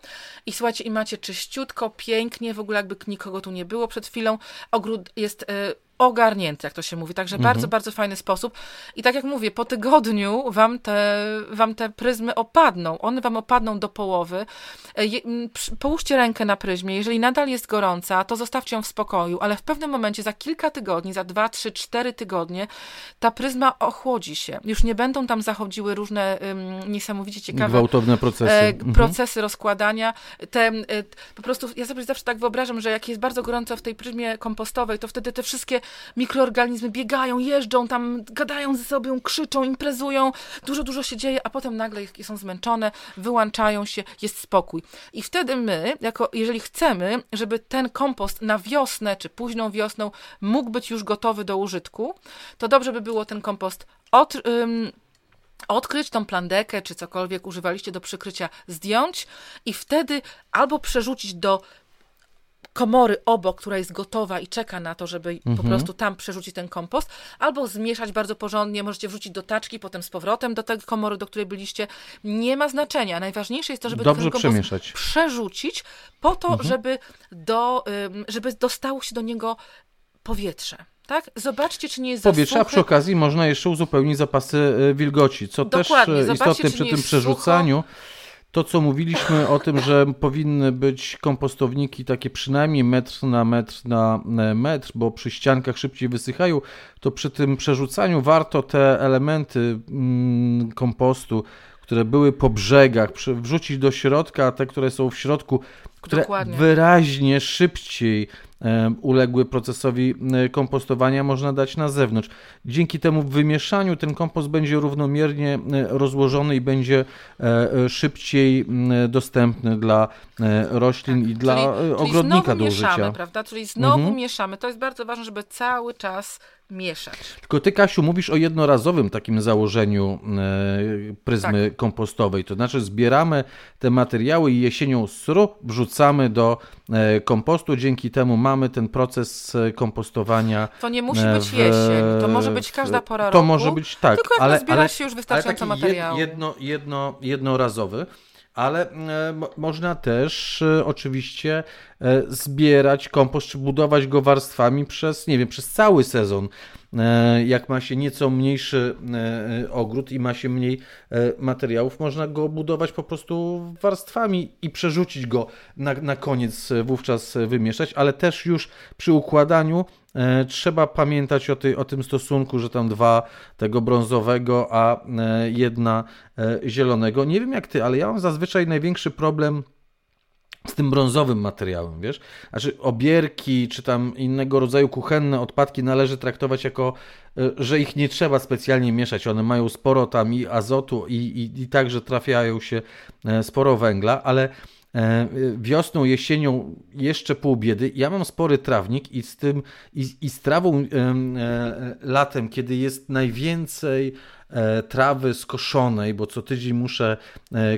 I słuchajcie, i macie czyściutko, pięknie, w ogóle jakby nikogo tu nie było przed chwilą, ogród jest y, ogarnięty, jak to się mówi. Także mhm. bardzo, bardzo fajny sposób. I tak jak mówię, po tygodniu wam te, wam te pryzmy opadną. One wam opadną do połowy. E, połóżcie rękę na pryzmie. Jeżeli nadal jest gorąca, to zostawcie ją w spokoju, ale w pewnym momencie, za kilka tygodni, za dwa, trzy, cztery tygodnie, ta pryzma ochłodzi się. Już nie będą tam zachodziły różne um, niesamowicie ciekawe Gwałtowne procesy. E, mhm. procesy rozkładania. Te, e, po prostu ja sobie zawsze tak wyobrażam, że jak jest bardzo gorąco w tej pryzmie kompostowej, to wtedy te wszystkie mikroorganizmy biegają, jeżdżą tam, gadają ze sobą, krzyczą, imprezują, dużo, dużo się dzieje, a potem nagle są zmęczone, wyłączają się, jest spokój. I wtedy my, jako, jeżeli chcemy, żeby ten kompost na wiosnę, czy późną wiosną mógł być już gotowy do użytku, to dobrze by było ten kompost od... Ym, odkryć tą plandekę, czy cokolwiek używaliście do przykrycia, zdjąć i wtedy albo przerzucić do komory obok, która jest gotowa i czeka na to, żeby mhm. po prostu tam przerzucić ten kompost, albo zmieszać bardzo porządnie, możecie wrzucić do taczki, potem z powrotem do tej komory, do której byliście. Nie ma znaczenia. Najważniejsze jest to, żeby Dobrze ten kompost przemieszać. przerzucić po to, mhm. żeby, do, żeby dostało się do niego powietrze. Tak? Zobaczcie, czy nie jest Powietrze, a przy okazji można jeszcze uzupełnić zapasy y, wilgoci, co Dokładnie. też istotne przy tym przerzucaniu. Sucho to, co mówiliśmy o tym, że powinny być kompostowniki takie przynajmniej metr na metr na metr, bo przy ściankach szybciej wysychają, to przy tym przerzucaniu warto te elementy mm, kompostu, które były po brzegach, wrzucić do środka, a te, które są w środku, które Dokładnie. wyraźnie szybciej uległy procesowi kompostowania, można dać na zewnątrz. Dzięki temu wymieszaniu ten kompost będzie równomiernie rozłożony i będzie e, e, szybciej dostępny dla e, roślin tak. i dla czyli, ogrodnika czyli do użycia. Mieszamy, prawda? Czyli znowu mhm. mieszamy. To jest bardzo ważne, żeby cały czas mieszać. Tylko ty, Kasiu, mówisz o jednorazowym takim założeniu e, pryzmy tak. kompostowej. To znaczy zbieramy te materiały i jesienią sru wrzucamy do e, kompostu. Dzięki temu mamy ten proces e, kompostowania. To nie musi być w, jesień, to może być każda pora roku. To może być tak. Tylko jak ale, zbiera się już wystarczająco materiału. Jedno, jedno, jednorazowy. Ale e, można też e, oczywiście e, zbierać kompost, czy budować go warstwami przez, nie wiem, przez cały sezon. Jak ma się nieco mniejszy ogród i ma się mniej materiałów, można go budować po prostu warstwami i przerzucić go na, na koniec, wówczas wymieszać, ale też już przy układaniu E, trzeba pamiętać o, tej, o tym stosunku, że tam dwa tego brązowego, a e, jedna e, zielonego. Nie wiem jak ty, ale ja mam zazwyczaj największy problem z tym brązowym materiałem, wiesz? Znaczy obierki czy tam innego rodzaju kuchenne odpadki należy traktować jako, że ich nie trzeba specjalnie mieszać. One mają sporo tam i azotu i, i, i także trafiają się sporo węgla, ale E, wiosną, jesienią jeszcze pół biedy. Ja mam spory trawnik i z tym i, i z trawą e, e, latem, kiedy jest najwięcej trawy skoszonej, bo co tydzień muszę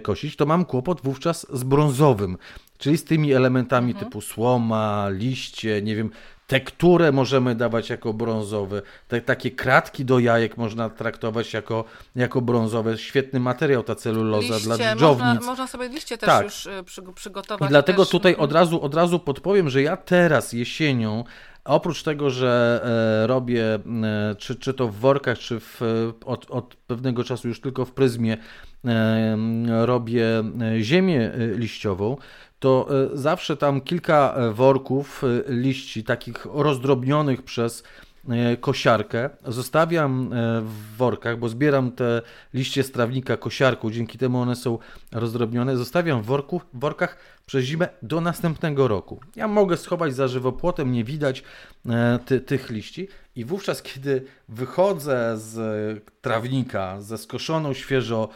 kosić, to mam kłopot wówczas z brązowym, czyli z tymi elementami mhm. typu słoma, liście, nie wiem, tekturę możemy dawać jako brązowe, te, takie kratki do jajek można traktować jako, jako brązowe. Świetny materiał ta celuloza liście, dla dżdżownic. Można, można sobie liście też tak. już y, przygotować. I dlatego też... tutaj od razu, od razu podpowiem, że ja teraz jesienią oprócz tego, że e, robię, e, czy, czy to w workach, czy w, od, od pewnego czasu już tylko w pryzmie, e, robię ziemię liściową, to e, zawsze tam kilka e, worków e, liści, takich rozdrobnionych przez kosiarkę. Zostawiam w workach, bo zbieram te liście z trawnika kosiarką, dzięki temu one są rozdrobnione. Zostawiam w, worku, w workach przez zimę do następnego roku. Ja mogę schować za żywopłotem, nie widać ty, tych liści. I wówczas, kiedy wychodzę z trawnika ze skoszoną świeżo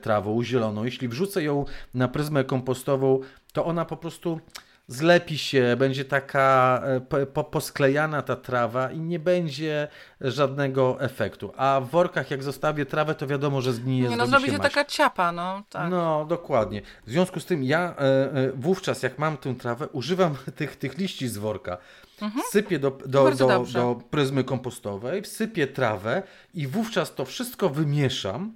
trawą zieloną, jeśli wrzucę ją na pryzmę kompostową, to ona po prostu zlepi się, będzie taka e, po, posklejana ta trawa i nie będzie żadnego efektu. A w workach jak zostawię trawę, to wiadomo, że zgnije. Nie, no zrobi się, się taka ciapa, no. Tak. No, dokładnie. W związku z tym ja e, e, wówczas, jak mam tę trawę, używam tych, tych liści z worka. Mhm. Sypię do, do, do, do pryzmy kompostowej, wsypię trawę i wówczas to wszystko wymieszam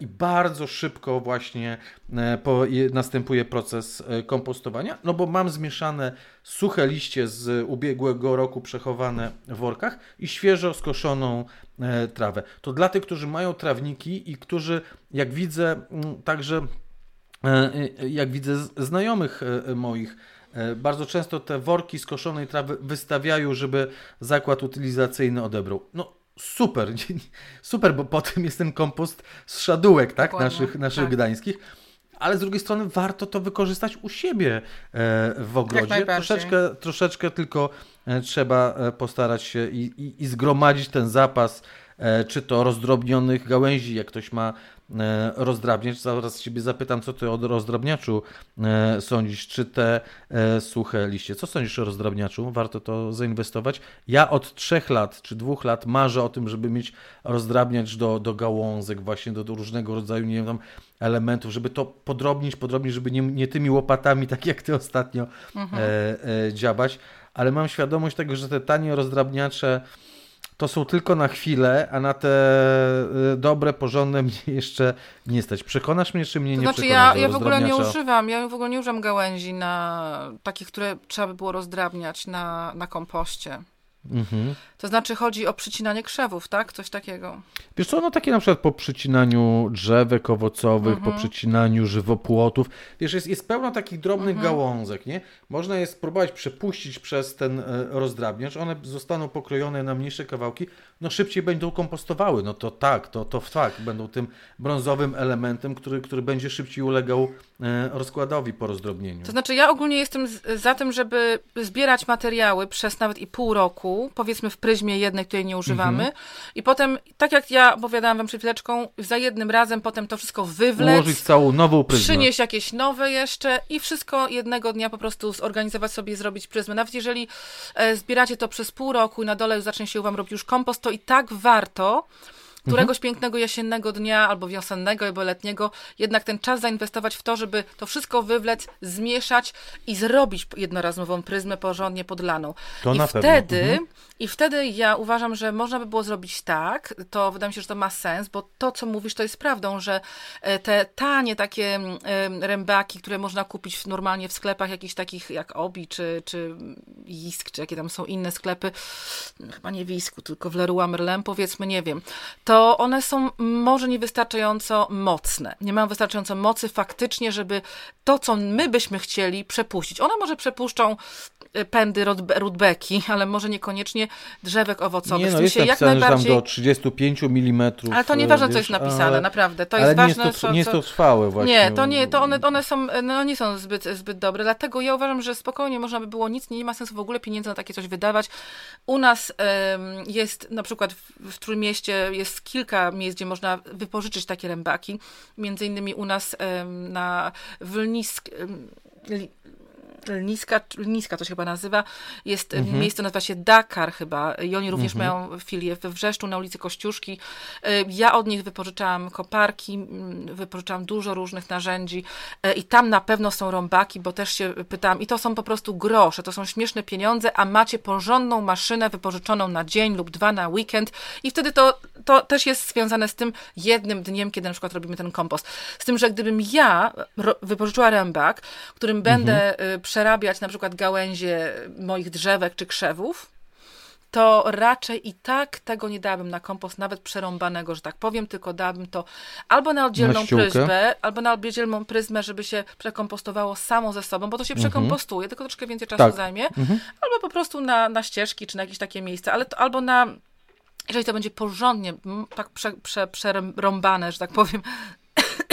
i bardzo szybko właśnie e, następuje proces e, kompostowania, no bo mam zmieszane suche liście z ubiegłego roku przechowane w workach i świeżo skoszoną trawę. To dla tych, którzy mają trawniki i którzy, jak widzę, także jak widzę znajomych moich, bardzo często te worki skoszonej trawy wystawiają, żeby zakład utylizacyjny odebrał. No, super, super, bo potem jest ten kompost z szadółek, tak, naszych, naszych tak. gdańskich. Ale z drugiej strony warto to wykorzystać u siebie e, w ogrodzie. Troszeczkę, troszeczkę tylko e, trzeba e, postarać się i, i, i zgromadzić ten zapas, czy to rozdrobnionych gałęzi, jak ktoś ma E, rozdrabniać. Zaraz Ciebie zapytam, co Ty o rozdrabniaczu e, sądzisz, czy te e, suche liście. Co sądzisz o rozdrabniaczu? Warto to zainwestować. Ja od trzech lat czy dwóch lat marzę o tym, żeby mieć rozdrabniacz do, do gałązek, właśnie do, do różnego rodzaju, nie wiem, tam elementów, żeby to podrobnić, podrobnić, żeby nie, nie tymi łopatami, tak jak Ty ostatnio mhm. e, e, dziabać, ale mam świadomość tego, że te tanie rozdrabniacze to są tylko na chwilę, a na te y, dobre, porządne mnie jeszcze nie stać. Przekonasz mnie, czy mnie to nie znaczy, przekonasz? Ja, ja w ogóle nie używam, ja w ogóle nie używam gałęzi na takich, które trzeba by było rozdrabniać na, na kompoście. Mhm. To znaczy chodzi o przycinanie krzewów, tak? Coś takiego. Wiesz co, no takie na przykład po przycinaniu drzewek owocowych, mhm. po przycinaniu żywopłotów. Wiesz, jest, jest pełno takich drobnych mhm. gałązek, nie? Można je spróbować przepuścić przez ten e, rozdrabniacz, one zostaną pokrojone na mniejsze kawałki, no szybciej będą kompostowały. No to tak, to, to tak, będą tym brązowym elementem, który, który będzie szybciej ulegał e, rozkładowi po rozdrobnieniu. To znaczy ja ogólnie jestem za tym, żeby zbierać materiały przez nawet i pół roku, powiedzmy w pryzmie jednej, której nie używamy mhm. i potem, tak jak ja opowiadałam wam przed chwileczką, za jednym razem potem to wszystko wywlec. Ułożyć całą nową pryzmę. Przynieść jakieś nowe jeszcze i wszystko jednego dnia po prostu zorganizować sobie i zrobić pryzmę. Nawet jeżeli e, zbieracie to przez pół roku i na dole już zacznie się wam robić już kompost, to i tak warto któregoś mhm. pięknego jesiennego dnia, albo wiosennego, albo letniego, jednak ten czas zainwestować w to, żeby to wszystko wywlec, zmieszać i zrobić jednorazową pryzmę porządnie podlaną. To I na wtedy, mhm. I wtedy ja uważam, że można by było zrobić tak, to wydaje mi się, że to ma sens, bo to, co mówisz, to jest prawdą, że e, te tanie takie rębaki, które można kupić normalnie w sklepach jakichś takich jak Obi, czy, czy Jisk, czy jakie tam są inne sklepy, chyba nie w Jisku, tylko w Leroy Merlin, powiedzmy, nie wiem, to one są może niewystarczająco mocne. Nie mają wystarczająco mocy faktycznie, żeby to, co my byśmy chcieli, przepuścić. One może przepuszczą pędy rudbeki, ale może niekoniecznie drzewek owocowych. Nie, no jest jak najbardziej... tam do 35 mm. Ale to nieważne, co jest napisane, ale... naprawdę. To jest ważne. Nie jest to, nie jest to trwałe właśnie. Nie, to nie, to one, one są, no nie są zbyt, zbyt dobre, dlatego ja uważam, że spokojnie można by było nic, nie ma sensu w ogóle pieniędzy na takie coś wydawać. U nas um, jest na przykład w, w Trójmieście jest kilka miejsc, gdzie można wypożyczyć takie rębaki. Między innymi u nas um, na Wlnisk, um, Niska, Niska to się chyba nazywa, jest mhm. miejsce, nazywa się Dakar chyba i oni również mhm. mają filię we Wrzeszczu na ulicy Kościuszki. E, ja od nich wypożyczałam koparki, wypożyczałam dużo różnych narzędzi e, i tam na pewno są rąbaki, bo też się pytałam i to są po prostu grosze, to są śmieszne pieniądze, a macie porządną maszynę wypożyczoną na dzień lub dwa na weekend i wtedy to, to też jest związane z tym jednym dniem, kiedy na przykład robimy ten kompost. Z tym, że gdybym ja wypożyczyła rębak, którym będę mhm y, przerabiać na przykład gałęzie moich drzewek czy krzewów, to raczej i tak tego nie dałabym na kompost, nawet przerąbanego, że tak powiem, tylko dałabym to albo na oddzielną na pryzmę, albo na oddzielną pryzmę, żeby się przekompostowało samo ze sobą, bo to się mhm. przekompostuje, tylko troszkę więcej czasu tak. zajmie, mhm. albo po prostu na, na ścieżki, czy na jakieś takie miejsca, ale to, albo na jeżeli to będzie porządnie, tak prze, prze, przerąbane, że tak powiem,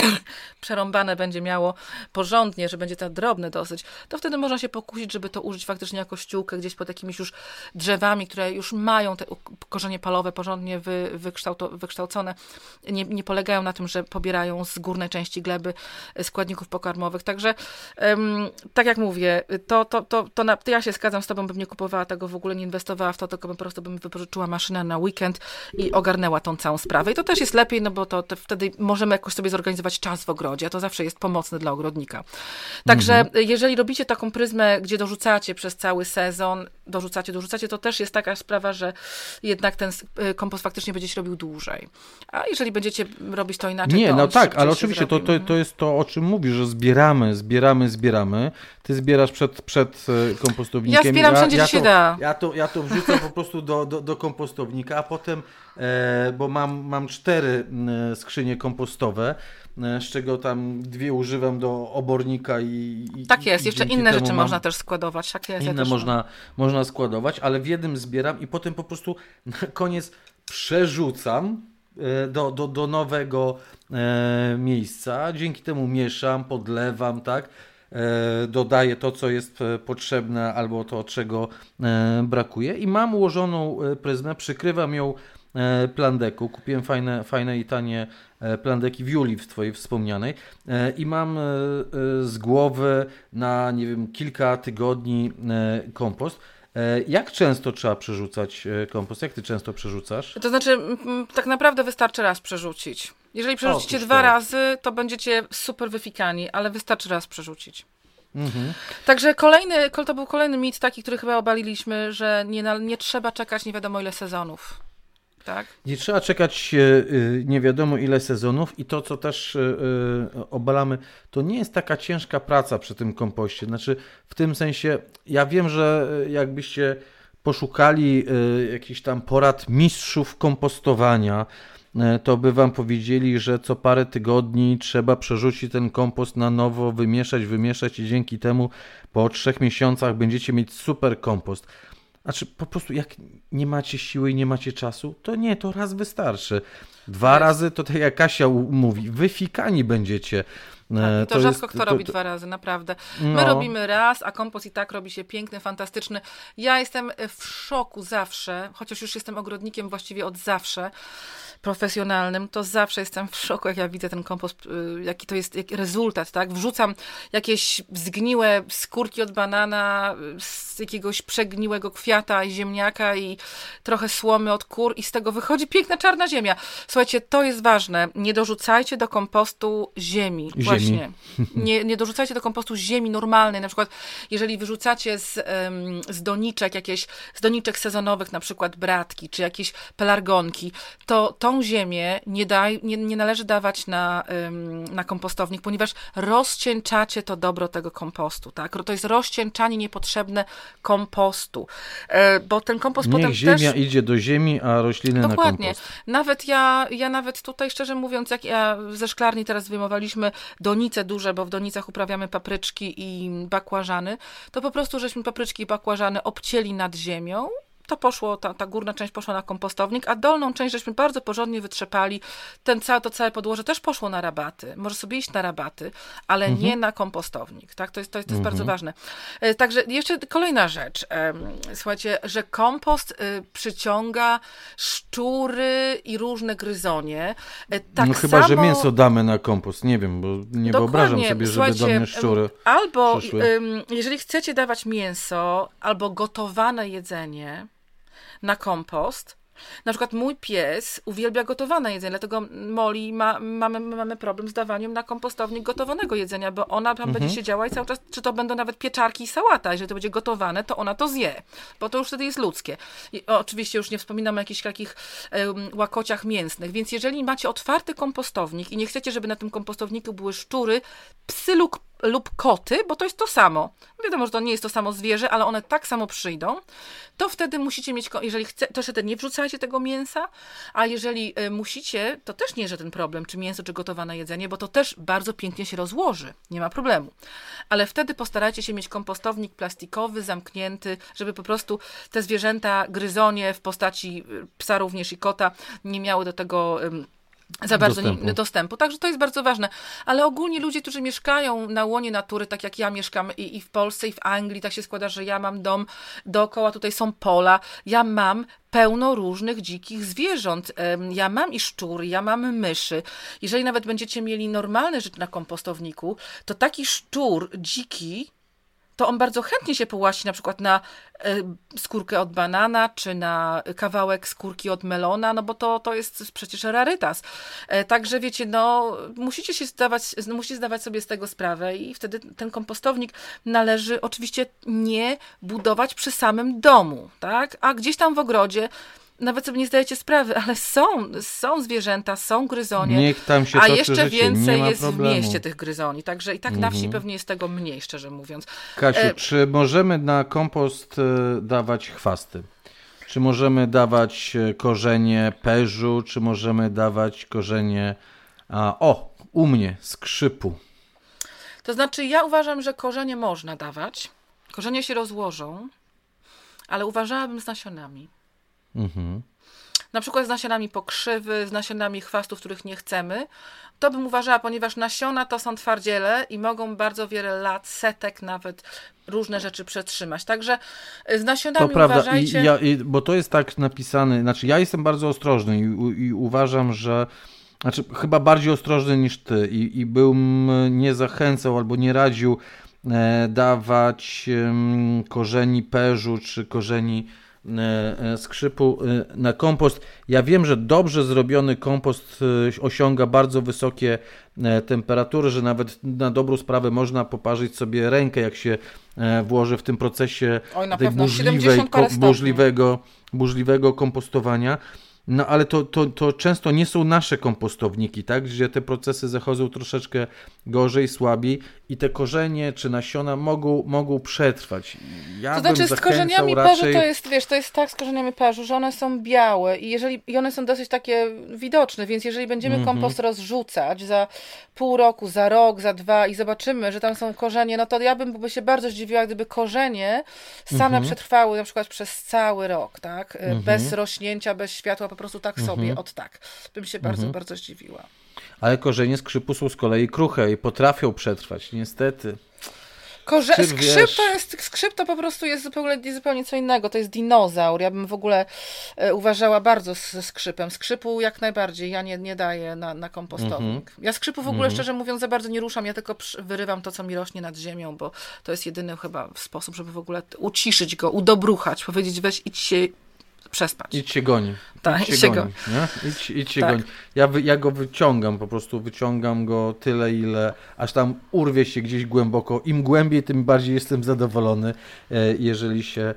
przerąbane będzie miało porządnie, że będzie to drobne dosyć, to wtedy można się pokusić, żeby to użyć faktycznie jako ściółkę gdzieś pod jakimiś już drzewami, które już mają te korzenie palowe porządnie wy, wykształcone. Nie, nie polegają na tym, że pobierają z górnej części gleby składników pokarmowych. Także tak jak mówię, to, to, to, to, na, to ja się zgadzam z tobą, bym nie kupowała tego, w ogóle nie inwestowała w to, tylko bym po prostu bym wypożyczyła maszynę na weekend i ogarnęła tą całą sprawę. I to też jest lepiej, no bo to, to wtedy możemy jakoś sobie zorganizować czas w ogrodzie, a to zawsze jest pomocne dla ogrodnika. Także mhm. jeżeli robicie taką pryzmę, gdzie dorzucacie przez cały sezon, dorzucacie, dorzucacie, to też jest taka sprawa, że jednak ten y, kompost faktycznie będzie się robił dłużej. A jeżeli będziecie robić to inaczej, Nie, to no tak, ale oczywiście to, to, to jest to, o czym mówisz, że zbieramy, zbieramy, zbieramy. Ty zbierasz przed, przed y, kompostownikiem. Ja zbieram wszędzie, ja, gdzie się da. Ja to, ja to wrzucam po prostu do, do, do kompostownika, a potem, bo mam, mam cztery e, skrzynie kompostowe, E, z czego tam dwie używam do obornika i. i tak jest, i jeszcze inne rzeczy można też składować. Tak jest, inne ja można, można składować, ale w jednym zbieram i potem po prostu na koniec przerzucam e, do, do, do nowego e, miejsca. Dzięki temu mieszam, podlewam, tak? E, dodaję to, co jest potrzebne albo to, czego e, brakuje i mam ułożoną pryzmę, przykrywam ją E, plandeku. Kupiłem fajne, fajne i tanie e, plandeki w Julii w Twojej wspomnianej e, i mam z głowy na, nie wiem, kilka tygodni kompost. Jak często trzeba przerzucać kompost? Jak ty często przerzucasz? To znaczy, tak naprawdę wystarczy raz przerzucić. Jeżeli przerzucicie dwa to. razy, to będziecie super wyfikani, ale wystarczy raz przerzucić. Mhm. Także kolejny, to był kolejny mit taki, który chyba obaliliśmy, że nie, nie trzeba czekać nie wiadomo ile sezonów. Tak? Nie trzeba czekać e, e, nie wiadomo ile sezonów i to, co też e, obalamy, to nie jest taka ciężka praca przy tym kompoście. Znaczy, w tym sensie, ja wiem, że jakbyście poszukali jakichś tam porad mistrzów kompostowania, to by wam powiedzieli, że co parę tygodni trzeba przerzucić ten kompost na nowo, wymieszać, wymieszać i dzięki temu po trzech miesiącach będziecie mieć super kompost. Znaczy, po prostu jak nie macie siły i nie macie czasu, to nie, to raz wystarczy. Dwa razy, to tak jak Kasia mówi, wyfikani będziecie. Tak, to, to, rzadko jest, kto to, robi to, dwa razy, naprawdę. My no. robimy raz, a kompost i tak robi się piękny, fantastyczny. Ja jestem w szoku zawsze, chociaż już jestem ogrodnikiem właściwie od zawsze profesjonalnym, to zawsze jestem w szoku, jak ja widzę ten kompost, y, jaki to jest jaki rezultat, tak? Wrzucam jakieś zgniłe skórki od banana, z jakiegoś przegniłego kwiata i ziemniaka i trochę słomy od kur i z tego wychodzi piękna czarna ziemia. Słuchajcie, to jest ważne. Nie dorzucajcie do kompostu ziemi. ziemi. Właśnie. Nie, nie dorzucajcie do kompostu ziemi normalnej. Na przykład, jeżeli wyrzucacie z, z doniczek jakieś, z doniczek sezonowych, na przykład bratki, czy jakieś pelargonki, to, to tą ziemię nie, daj, nie, nie należy dawać na, na kompostownik, ponieważ rozcieńczacie to dobro tego kompostu, tak? To jest rozcieńczanie niepotrzebne kompostu, e, bo ten kompost Niech potem ziemia też... idzie do ziemi, a rośliny Dokładnie. na kompost. Nawet ja, ja nawet tutaj, szczerze mówiąc, jak ja ze szklarni teraz wyjmowaliśmy donice duże, bo w donicach uprawiamy papryczki i bakłażany, to po prostu żeśmy papryczki i bakłażany obcięli nad ziemią to poszło, ta, ta górna część poszła na kompostownik, a dolną część żeśmy bardzo porządnie wytrzepali. Ten to całe podłoże też poszło na rabaty. Może sobie iść na rabaty, ale mhm. nie na kompostownik. Tak? To jest, to jest, to jest mhm. bardzo ważne. E, także jeszcze kolejna rzecz. Słuchajcie, że kompost y, przyciąga szczury i różne gryzonie. E, tak no chyba, samo... że mięso damy na kompost. Nie wiem, bo nie Dokładnie. wyobrażam sobie, żeby do mnie szczury Albo przyszły. jeżeli chcecie dawać mięso albo gotowane jedzenie, na kompost. Na przykład mój pies uwielbia gotowane jedzenie, dlatego Molly ma, mamy, mamy problem z dawaniem na kompostownik gotowanego jedzenia, bo ona tam mhm. będzie siedziała i cały czas, czy to będą nawet pieczarki i sałata, jeżeli to będzie gotowane, to ona to zje, bo to już wtedy jest ludzkie. I, oczywiście już nie wspominam o jakichś takich um, łakociach mięsnych, więc jeżeli macie otwarty kompostownik i nie chcecie, żeby na tym kompostowniku były szczury, psy lub lub koty, bo to jest to samo. Wiadomo, że to nie jest to samo zwierzę, ale one tak samo przyjdą. To wtedy musicie mieć, jeżeli chce, to wtedy nie wrzucajcie tego mięsa, a jeżeli y, musicie, to też nie jest żaden problem, czy mięso, czy gotowane jedzenie, bo to też bardzo pięknie się rozłoży. Nie ma problemu. Ale wtedy postarajcie się mieć kompostownik plastikowy, zamknięty, żeby po prostu te zwierzęta, gryzonie w postaci y, psa również i kota nie miały do tego. Y, za bardzo dostępu. Nie, dostępu. Także to jest bardzo ważne. Ale ogólnie ludzie, którzy mieszkają na łonie natury, tak jak ja mieszkam i, i w Polsce, i w Anglii, tak się składa, że ja mam dom, dookoła tutaj są pola, ja mam pełno różnych dzikich zwierząt. Ja mam i szczury, ja mam myszy. Jeżeli nawet będziecie mieli normalne rzeczy na kompostowniku, to taki szczur dziki to on bardzo chętnie się połasi na przykład na e, skórkę od banana, czy na kawałek skórki od melona, no bo to, to jest przecież rarytas. E, także wiecie, no musicie się zdawać, musicie zdawać sobie z tego sprawę i wtedy ten kompostownik należy oczywiście nie budować przy samym domu, tak? A gdzieś tam w ogrodzie nawet sobie nie zdajecie sprawy, ale są, są zwierzęta, są gryzonie, Niech tam się a jeszcze życie. więcej jest problemu. w mieście tych gryzoni. Także i tak na wsi mhm. pewnie jest tego mniej, szczerze mówiąc. Kasiu, e... czy możemy na kompost e, dawać chwasty? Czy możemy dawać e, korzenie perzu, czy możemy dawać korzenie, a, o, u mnie, skrzypu? To znaczy, ja uważam, że korzenie można dawać. Korzenie się rozłożą, ale uważałabym z nasionami. Mhm. Na przykład z nasionami pokrzywy, z nasionami chwastów, których nie chcemy. To bym uważała, ponieważ nasiona to są twardziele i mogą bardzo wiele lat, setek nawet różne rzeczy przetrzymać. Także z nasionami to prawda. uważajcie. I, ja, i, bo to jest tak napisane, znaczy ja jestem bardzo ostrożny i, i uważam, że znaczy chyba bardziej ostrożny niż ty i, i bym nie zachęcał albo nie radził e, dawać e, korzeni perzu czy korzeni skrzypu e, na kompost. Ja wiem, że dobrze zrobiony kompost osiąga bardzo wysokie temperatury, że nawet na dobrą sprawę można poparzyć sobie rękę, jak się włoży w tym procesie Oj, tej burzliwej, burzliwego, burzliwego kompostowania. No ale to, to, to często nie są nasze kompostowniki, tak? Gdzie te procesy zachodzą troszeczkę gorzej, słabiej i te korzenie czy nasiona mogą, mogą przetrwać. Ja to znaczy z korzeniami raczej... perzu to jest, wiesz, to jest tak z korzeniami perzu, że one są białe i, jeżeli, i one są dosyć takie widoczne, więc jeżeli będziemy mm -hmm. kompost rozrzucać za pół roku, za rok, za dwa i zobaczymy, że tam są korzenie, no to ja bym by się bardzo zdziwiła, gdyby korzenie same mm -hmm. przetrwały na przykład przez cały rok, tak? Mm -hmm. Bez rośnięcia, bez światła, po prostu tak sobie, od tak. Bym się bardzo, bardzo zdziwiła. Ale korzenie skrzypu są z kolei kruche i potrafią przetrwać, niestety. Korze skrzyp, wiesz... to jest, skrzyp to po prostu jest zupełnie, zupełnie co innego. To jest dinozaur. Ja bym w ogóle e, uważała bardzo ze skrzypem. Skrzypu jak najbardziej. Ja nie, nie daję na, na kompostownik. Mm -hmm. Ja skrzypu w ogóle, mm -hmm. szczerze mówiąc, za bardzo nie ruszam. Ja tylko wyrywam to, co mi rośnie nad ziemią, bo to jest jedyny chyba sposób, żeby w ogóle uciszyć go, udobruchać, powiedzieć weź idź się przespać. Idź się goni. Tak, idź się goni. Idź, idź się tak. goni. Ja, wy, ja go wyciągam, po prostu wyciągam go tyle, ile, aż tam urwie się gdzieś głęboko. Im głębiej, tym bardziej jestem zadowolony, e, jeżeli się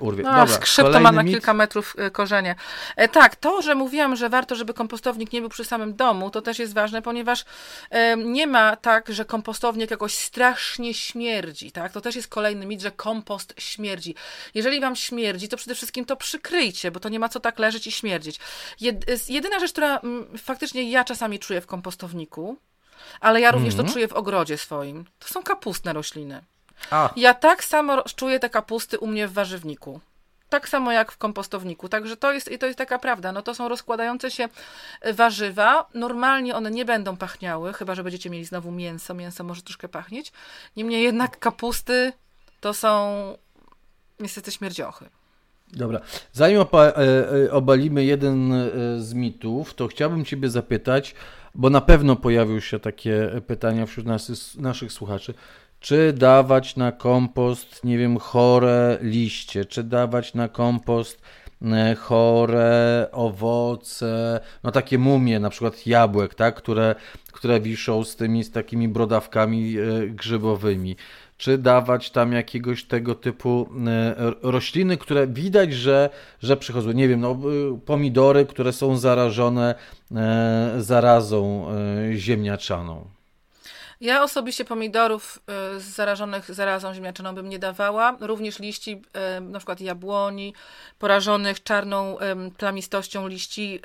urwie. No, Dobra, skrzyp to ma na mit. kilka metrów e, korzenie. E, tak, to, że mówiłam, że warto, żeby kompostownik nie był przy samym domu, to też jest ważne, ponieważ e, nie ma tak, że kompostownik jakoś strasznie śmierdzi, tak? To też jest kolejny mit, że kompost śmierdzi. Jeżeli wam śmierdzi, to przede wszystkim to przykryjcie, bo to nie ma co tak leżeć i śmierdzić. Jed, jedyna rzecz, która m, faktycznie ja czasami czuję w kompostowniku, ale ja również mm -hmm. to mhm. czuję w ogrodzie swoim, to są kapustne rośliny. A. Ja tak samo czuję te kapusty u mnie w warzywniku. Tak samo jak w kompostowniku. Także to jest, i to jest taka prawda. No to są rozkładające się e, warzywa. Normalnie one nie będą pachniały, chyba że będziecie mieli znowu mięso. Mięso może troszkę pachnieć. Niemniej jednak kapusty to są niestety śmierdziochy. Dobra. Zanim e, e, obalimy jeden z mitów, to chciałbym Ciebie zapytać, bo na pewno pojawią się takie pytania wśród nas, naszych słuchaczy czy dawać na kompost, nie wiem, chore liście, czy dawać na kompost e, chore owoce, no takie mumie, na przykład jabłek, tak, które, które wiszą z tymi, z takimi brodawkami e, grzybowymi. Czy dawać tam jakiegoś tego typu e, rośliny, które widać, że, że przychodzą, nie wiem, no, pomidory, które są zarażone zarazą ziemniaczaną. Ja osobiście pomidorów y, zarażonych zarazą ziemniaczaną bym nie dawała. Również liści, y, na przykład jabłoni, porażonych czarną plamistością liści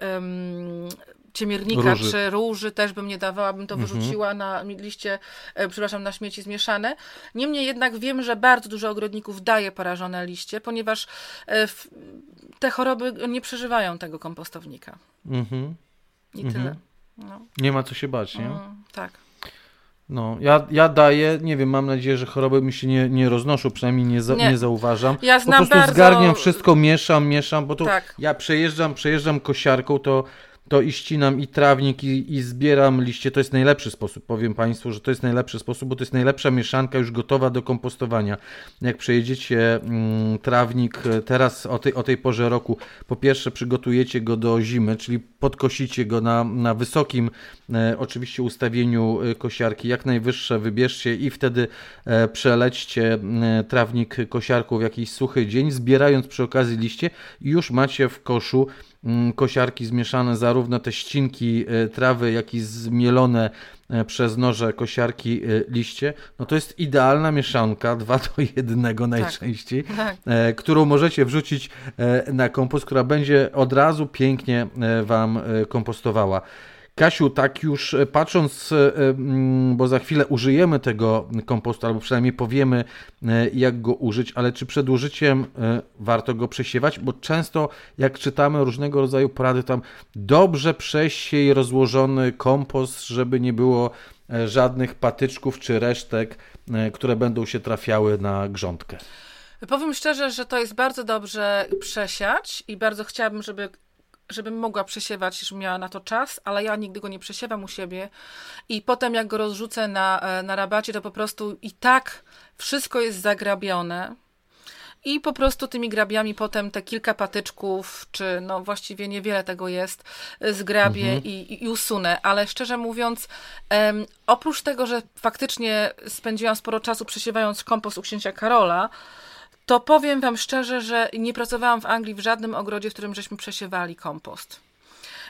ciemiernika róży. czy róży też bym nie dawała, bym to mhm. wyrzuciła na liście, e, przepraszam, na śmieci zmieszane. Niemniej jednak wiem, że bardzo dużo ogrodników daje porażone liście, ponieważ te choroby nie przeżywają tego kompostownika. Mhm. I tyle. Mhm. No. Nie ma co się bać, nie? Mm, tak. No, ja, ja daję, nie wiem, mam nadzieję, że choroby mi się nie, nie roznoszą, przynajmniej nie, za, nie. nie zauważam. Ja znam po prostu bardzo... zgarniam wszystko, mieszam, mieszam, bo to tak. ja przejeżdżam, przejeżdżam kosiarką, to to i ścinam i trawnik i, i, zbieram liście. To jest najlepszy sposób, powiem Państwu, że to jest najlepszy sposób, bo to jest najlepsza mieszanka już gotowa do kompostowania. Jak przejedziecie mm, trawnik e, teraz o tej, o tej porze roku, po pierwsze przygotujecie go do zimy, czyli podkosicie go na, na wysokim e, oczywiście ustawieniu e, kosiarki, jak najwyższe wybierzcie i wtedy e, przelećcie e, trawnik kosiarką w jakiś suchy dzień, zbierając przy okazji liście i już macie w koszu kosiarki zmieszane, zarówno te ścinki e, trawy, jak i zmielone e, przez noże kosiarki e, liście, no to jest idealna mieszanka, dwa do jednego tak. najczęściej, tak, tak. którą możecie wrzucić na kompost, która będzie od razu pięknie Wam kompostowała. Kasiu, tak już e, patrząc, e, bo za chwilę użyjemy tego kompostu, albo przynajmniej powiemy, e, jak go użyć, ale czy przed użyciem warto go przesiewać? Bo często, jak czytamy różnego rodzaju porady, tam dobrze przesiej rozłożony kompost, żeby nie było żadnych patyczków czy resztek, które będą się trafiały na grządkę. Powiem szczerze, że to jest bardzo dobrze przesiać i bardzo chciałabym, żeby żebym mogła przesiewać, żebym miała na to czas, ale ja nigdy go nie przesiewam u siebie i potem jak go rozrzucę na, e, na rabacie, to po prostu i tak wszystko jest zagrabione i po prostu tymi grabiami potem te kilka patyczków, czy no właściwie niewiele tego jest, e, zgrabię mhm. i, i, usunę. Ale szczerze mówiąc, um, oprócz tego, że faktycznie spędziłam sporo czasu przesiewając kompost u księcia Karola, to powiem Wam szczerze, że nie pracowałam w Anglii w żadnym ogrodzie, w którym żeśmy przesiewali kompost.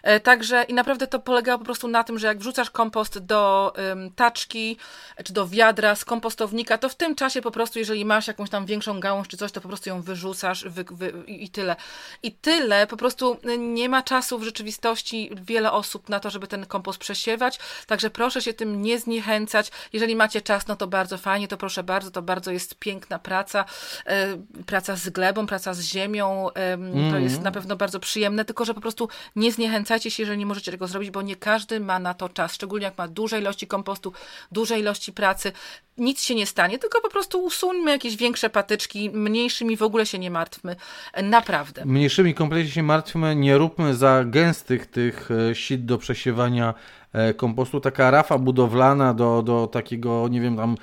E, także i naprawdę to polegało po prostu na tym, że jak wrzucasz kompost do taczki czy do wiadra z kompostownika, to w tym czasie po prostu, jeżeli masz jakąś tam większą gałąź czy coś, to po prostu ją wyrzucasz wy, wy, i tyle. I tyle, po prostu nie ma czasu w rzeczywistości wiele osób na to, żeby ten kompost przesiewać, także proszę się tym nie zniechęcać. Jeżeli macie czas, no to bardzo fajnie, to proszę bardzo, to bardzo jest piękna praca, e, praca z glebą, praca z ziemią, mm. to jest mhm. na pewno bardzo przyjemne, tylko że po prostu nie zniechęcajcie spieszajcie się, jeżeli nie możecie tego zrobić, bo nie każdy ma na to czas, szczególnie jak ma duże ilości kompostu, duże ilości pracy. Nic się nie stanie, tylko po prostu usuńmy jakieś większe patyczki, mniejszymi w ogóle się nie martwmy. Naprawdę. Mniejszymi kompletnie się martwmy, nie róbmy za gęstych tych e, sit do przesiewania e, kompostu. Taka rafa budowlana do, do takiego, nie wiem, tam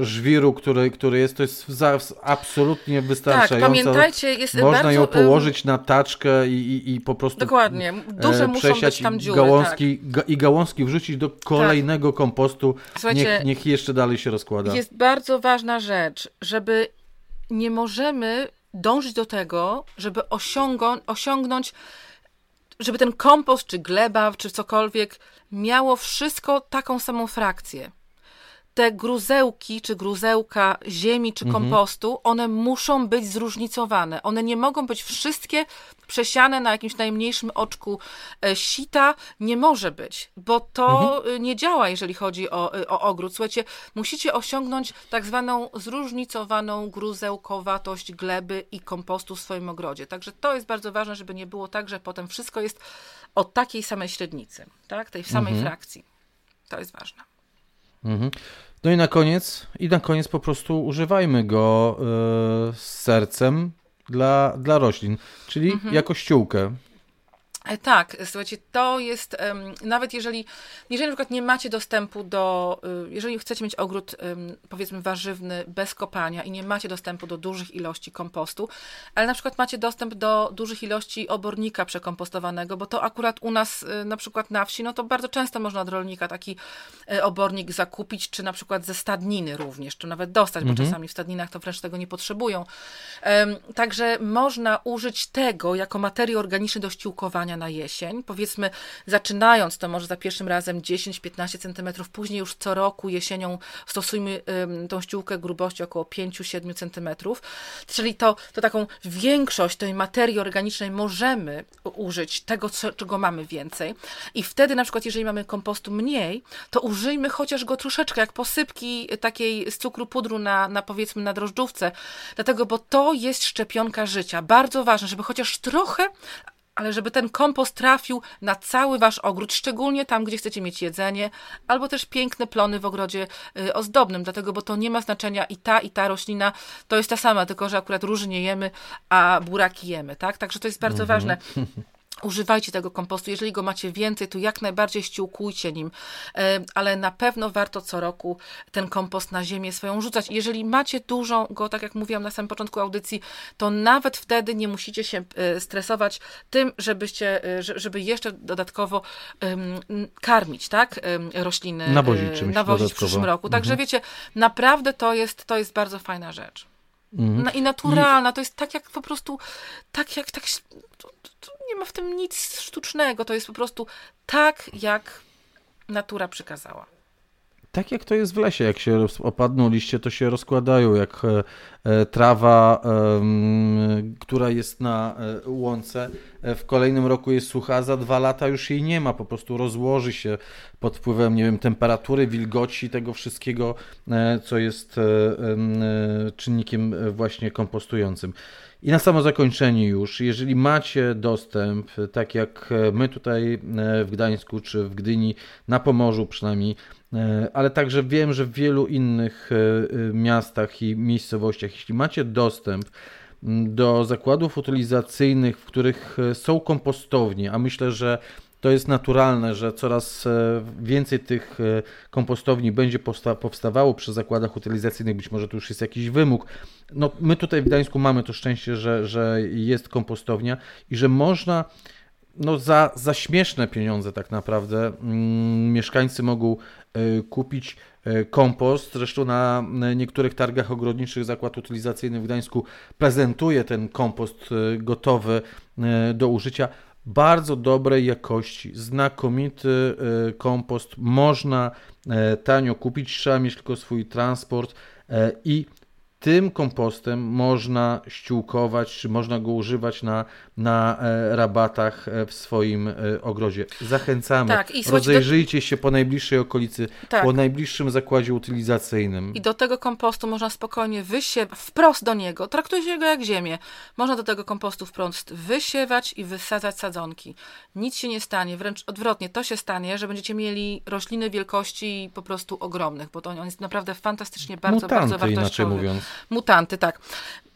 żwiru, który, który jest, to jest absolutnie wystarczające. Tak, pamiętajcie, jest Można bardzo... ją położyć na taczkę i, i, i po prostu Dokładnie, duże muszą być tam dziury. Gałązki, tak. ga, I gałązki wrzucić do kolejnego tak. kompostu, niech, niech jeszcze dalej się rozkłada. Jest bardzo ważna rzecz, żeby nie możemy dążyć do tego, żeby osiągnąć, osiągnąć żeby ten kompost, czy gleba, czy cokolwiek miało wszystko taką samą frakcję te gruzełki, czy gruzełka ziemi, czy mhm. kompostu, one muszą być zróżnicowane. One nie mogą być wszystkie przesiane na jakimś najmniejszym oczku e, sita. Nie może być, bo to mhm. E, nie działa, jeżeli chodzi o, e, o ogród. Słuchajcie, musicie osiągnąć tak zwaną zróżnicowaną gruzełkowatość gleby i kompostu w swoim ogrodzie. Także to jest bardzo ważne, żeby nie było tak, że potem wszystko jest od takiej samej średnicy, tak? tej samej mhm. frakcji. To jest ważne. Mhm. No i na koniec, i na koniec po prostu używajmy go yy, z sercem dla, dla roślin, czyli mhm. jako ściółkę. E, tak, słuchajcie, to jest, nawet jeżeli, jeżeli na przykład nie macie dostępu do, y, jeżeli chcecie mieć ogród, powiedzmy, warzywny bez kopania i nie macie dostępu do dużych ilości kompostu, ale na przykład macie dostęp do dużych ilości obornika przekompostowanego, bo to akurat u nas y, na przykład na wsi, no to bardzo często można od rolnika taki y, obornik zakupić, czy na przykład ze stadniny również, czy nawet dostać, bo mhm. czasami w stadninach to wręcz tego nie potrzebują. Także można użyć tego jako materii organicznej do ściółkowania na jesień. Powiedzmy, zaczynając to może za pierwszym razem 10-15 cm, później już co roku jesienią stosujmy tą ściółkę grubości około 5-7 cm. Czyli to, to taką większość tej materii organicznej możemy użyć, tego, czego mamy więcej. I wtedy na przykład, jeżeli mamy kompostu mniej, to użyjmy chociaż go troszeczkę, jak posypki takiej z cukru pudru na, na powiedzmy na drożdżówce, dlatego, bo to jest szczepionka życia. Bardzo ważne, żeby chociaż trochę, ale żeby ten kompost trafił na cały wasz ogród, szczególnie tam, gdzie chcecie mieć jedzenie, albo też piękne plony w ogrodzie y, ozdobnym, dlatego, bo to nie ma znaczenia i ta, i ta roślina to jest ta sama, tylko że akurat róży nie jemy, a buraki jemy, tak? Także to jest bardzo mhm. ważne. Używajcie tego kompostu. Jeżeli go macie więcej, to jak najbardziej ściółkujcie nim, e, ale na pewno warto co roku ten kompost na ziemię swoją rzucać. Jeżeli macie dużo go, tak jak mówiłam na samym początku audycji, to nawet wtedy nie musicie się e, stresować tym, żebyście, e, żeby jeszcze dodatkowo karmić, tak, rośliny, nawozić, nawozić w przyszłym roku. Także mhm. wiecie, naprawdę to jest, to jest bardzo fajna rzecz. Mhm. I naturalna, to jest tak jak po prostu, tak jak tak nie ma w tym nic sztucznego. To jest po prostu tak, jak natura przykazała. Tak jak to jest w lesie, jak się opadną liście, to się rozkładają, jak e, trawa, która jest na e, łące, w kolejnym roku jest sucha, za dwa lata już jej nie ma, po prostu rozłoży się pod wpływem, nie wiem, temperatury, wilgoci, tego wszystkiego, co jest czynnikiem właśnie kompostującym. I na samo zakończenie już, jeżeli macie dostęp, tak jak my tutaj e, w Gdańsku czy w Gdyni, na Pomorzu przynajmniej, e, ale także wiem, że w wielu innych e, miastach i miejscowościach, jeśli macie dostęp do zakładów utylizacyjnych, w których są kompostownie, a myślę, że to jest naturalne, że coraz e, więcej tych e, kompostowni będzie powstawało przy zakładach utylizacyjnych, być może to już jest jakiś wymóg. No, my tutaj w Gdańsku mamy to szczęście, że, że jest kompostownia i że można no, za, za śmieszne pieniądze tak naprawdę mm, mieszkańcy mogą y, kupić kompost. Zresztą na niektórych targach ogrodniczych zakład utylizacyjny w Gdańsku prezentuje ten kompost gotowy do użycia bardzo dobrej jakości, znakomity e, kompost, można e, tanio kupić, trzeba mieć tylko swój transport e, i tym kompostem można ściółkować, czy można go używać na, na e, rabatach e, w swoim e, ogrodzie. Zachęcamy. Tak, i Rozejrzyjcie do... się po najbliższej okolicy, tak. po najbliższym zakładzie utylizacyjnym. I do tego kompostu można spokojnie wysiewać, wprost do niego, traktujcie go jak ziemię. Można do tego kompostu wprost wysiewać i wysadzać sadzonki. Nic się nie stanie, wręcz odwrotnie, to się stanie, że będziecie mieli rośliny wielkości po prostu ogromnych, bo to on jest naprawdę fantastycznie bardzo, Mutanty, bardzo wartościowy. inaczej mówiąc. Mutanty, tak.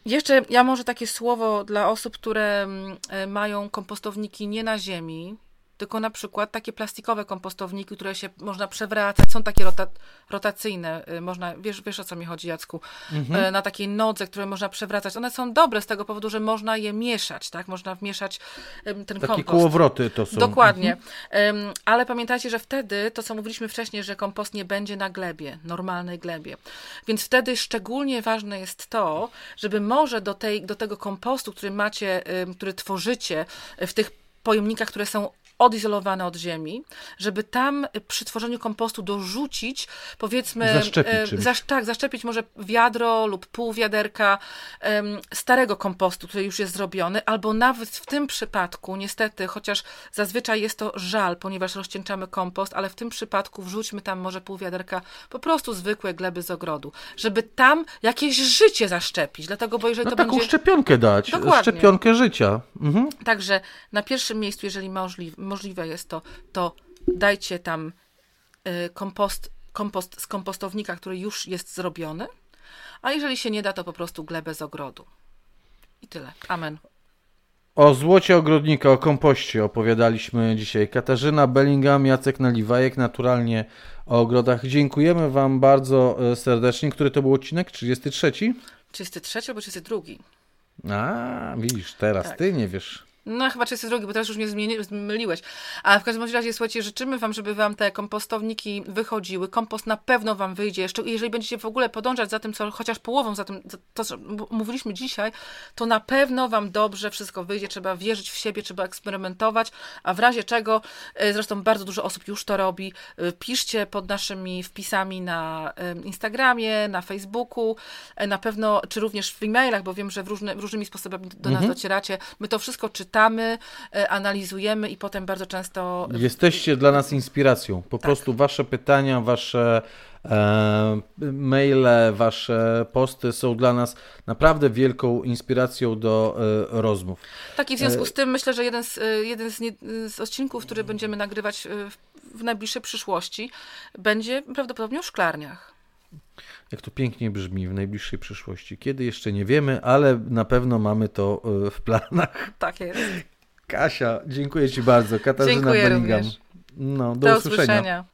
Jeszcze ja może takie słowo dla osób, które mm, e, mają kompostowniki nie na ziemi, tylko na przykład takie plastikowe kompostowniki, które się można przewracać, są takie rota, rotacyjne, y, można, wiesz, wiesz o co mi chodzi, Jacku, mhm. Y, na takiej nodze, które można przewracać. One są dobre z tego powodu, że można je mieszać, tak? Można wmieszać ten takie kompost. Takie kołowroty to są. Dokładnie. Mhm. Ale pamiętajcie, że wtedy, to co mówiliśmy wcześniej, że kompost nie będzie na glebie, normalnej glebie. Więc wtedy szczególnie ważne jest to, żeby może do, tej, do tego kompostu, który macie, który tworzycie w tych pojemnikach, które są odizolowane od ziemi, żeby tam przy tworzeniu kompostu dorzucić, powiedzmy, zaszczepić e, tak, zaszczepić może wiadro lub pół wiaderka starego kompostu, który już jest zrobiony, albo nawet w tym przypadku, niestety, chociaż zazwyczaj jest to żal, ponieważ rozcieńczamy kompost, ale w tym przypadku wrzućmy tam może pół wiaderka po prostu zwykłe gleby z ogrodu, żeby tam jakieś życie zaszczepić, dlatego, bo jeżeli no to taką będzie... szczepionkę dać, Dokładnie. szczepionkę życia. Mhm. Także na pierwszym miejscu, jeżeli możliwe, możliwe jest to, to dajcie tam y, kompost, kompost z kompostownika, który już jest zrobiony, a jeżeli się nie da, to po prostu glebę z ogrodu. I tyle. Amen. O złocie ogrodnika, o kompoście opowiadaliśmy dzisiaj. Katarzyna Bellingham, Jacek Naliwajek, naturalnie o ogrodach. Dziękujemy Wam bardzo e, serdecznie. Który to był odcinek? 33? 33 albo 32? A, widzisz, teraz tak. Ty nie wiesz. No chyba czysty drogi, bo teraz już mnie zmieni, zmyliłeś. A w każdym razie, słuchajcie, życzymy Wam, żeby Wam te kompostowniki wychodziły. Kompost na pewno Wam wyjdzie. Jeszcze jeżeli będziecie w ogóle podążać za tym, co chociaż połową za tym, to co mówiliśmy dzisiaj, to na pewno Wam dobrze wszystko wyjdzie. Trzeba wierzyć w siebie, trzeba eksperymentować, a w razie czego, e, zresztą bardzo dużo osób już to robi, e, piszcie pod naszymi wpisami na Instagramie, na Facebooku, e, na pewno, czy również w e-mailach, bo wiem, że w różny, różnymi sposobami do nas mhm. docieracie. My to wszystko czytamy czytamy, e, analizujemy i potem bardzo często. Jesteście dla nas inspiracją. Po tak. prostu Wasze pytania, Wasze e, maile, Wasze posty są dla nas naprawdę wielką inspiracją do e, rozmów. Tak, i w związku z tym myślę, że jeden z, e, jeden z, nie, z odcinków, który będziemy nagrywać e, w, w najbliższej przyszłości, będzie prawdopodobnie o szklarniach. Jak to pięknie brzmi w najbliższej przyszłości. Kiedy jeszcze nie wiemy, ale na pewno mamy to e, w planach. Tak jest. Kasia, dziękuję Ci bardzo. Katarzyna dziękuję Bellingham. No, do, do usłyszenia. usłyszenia.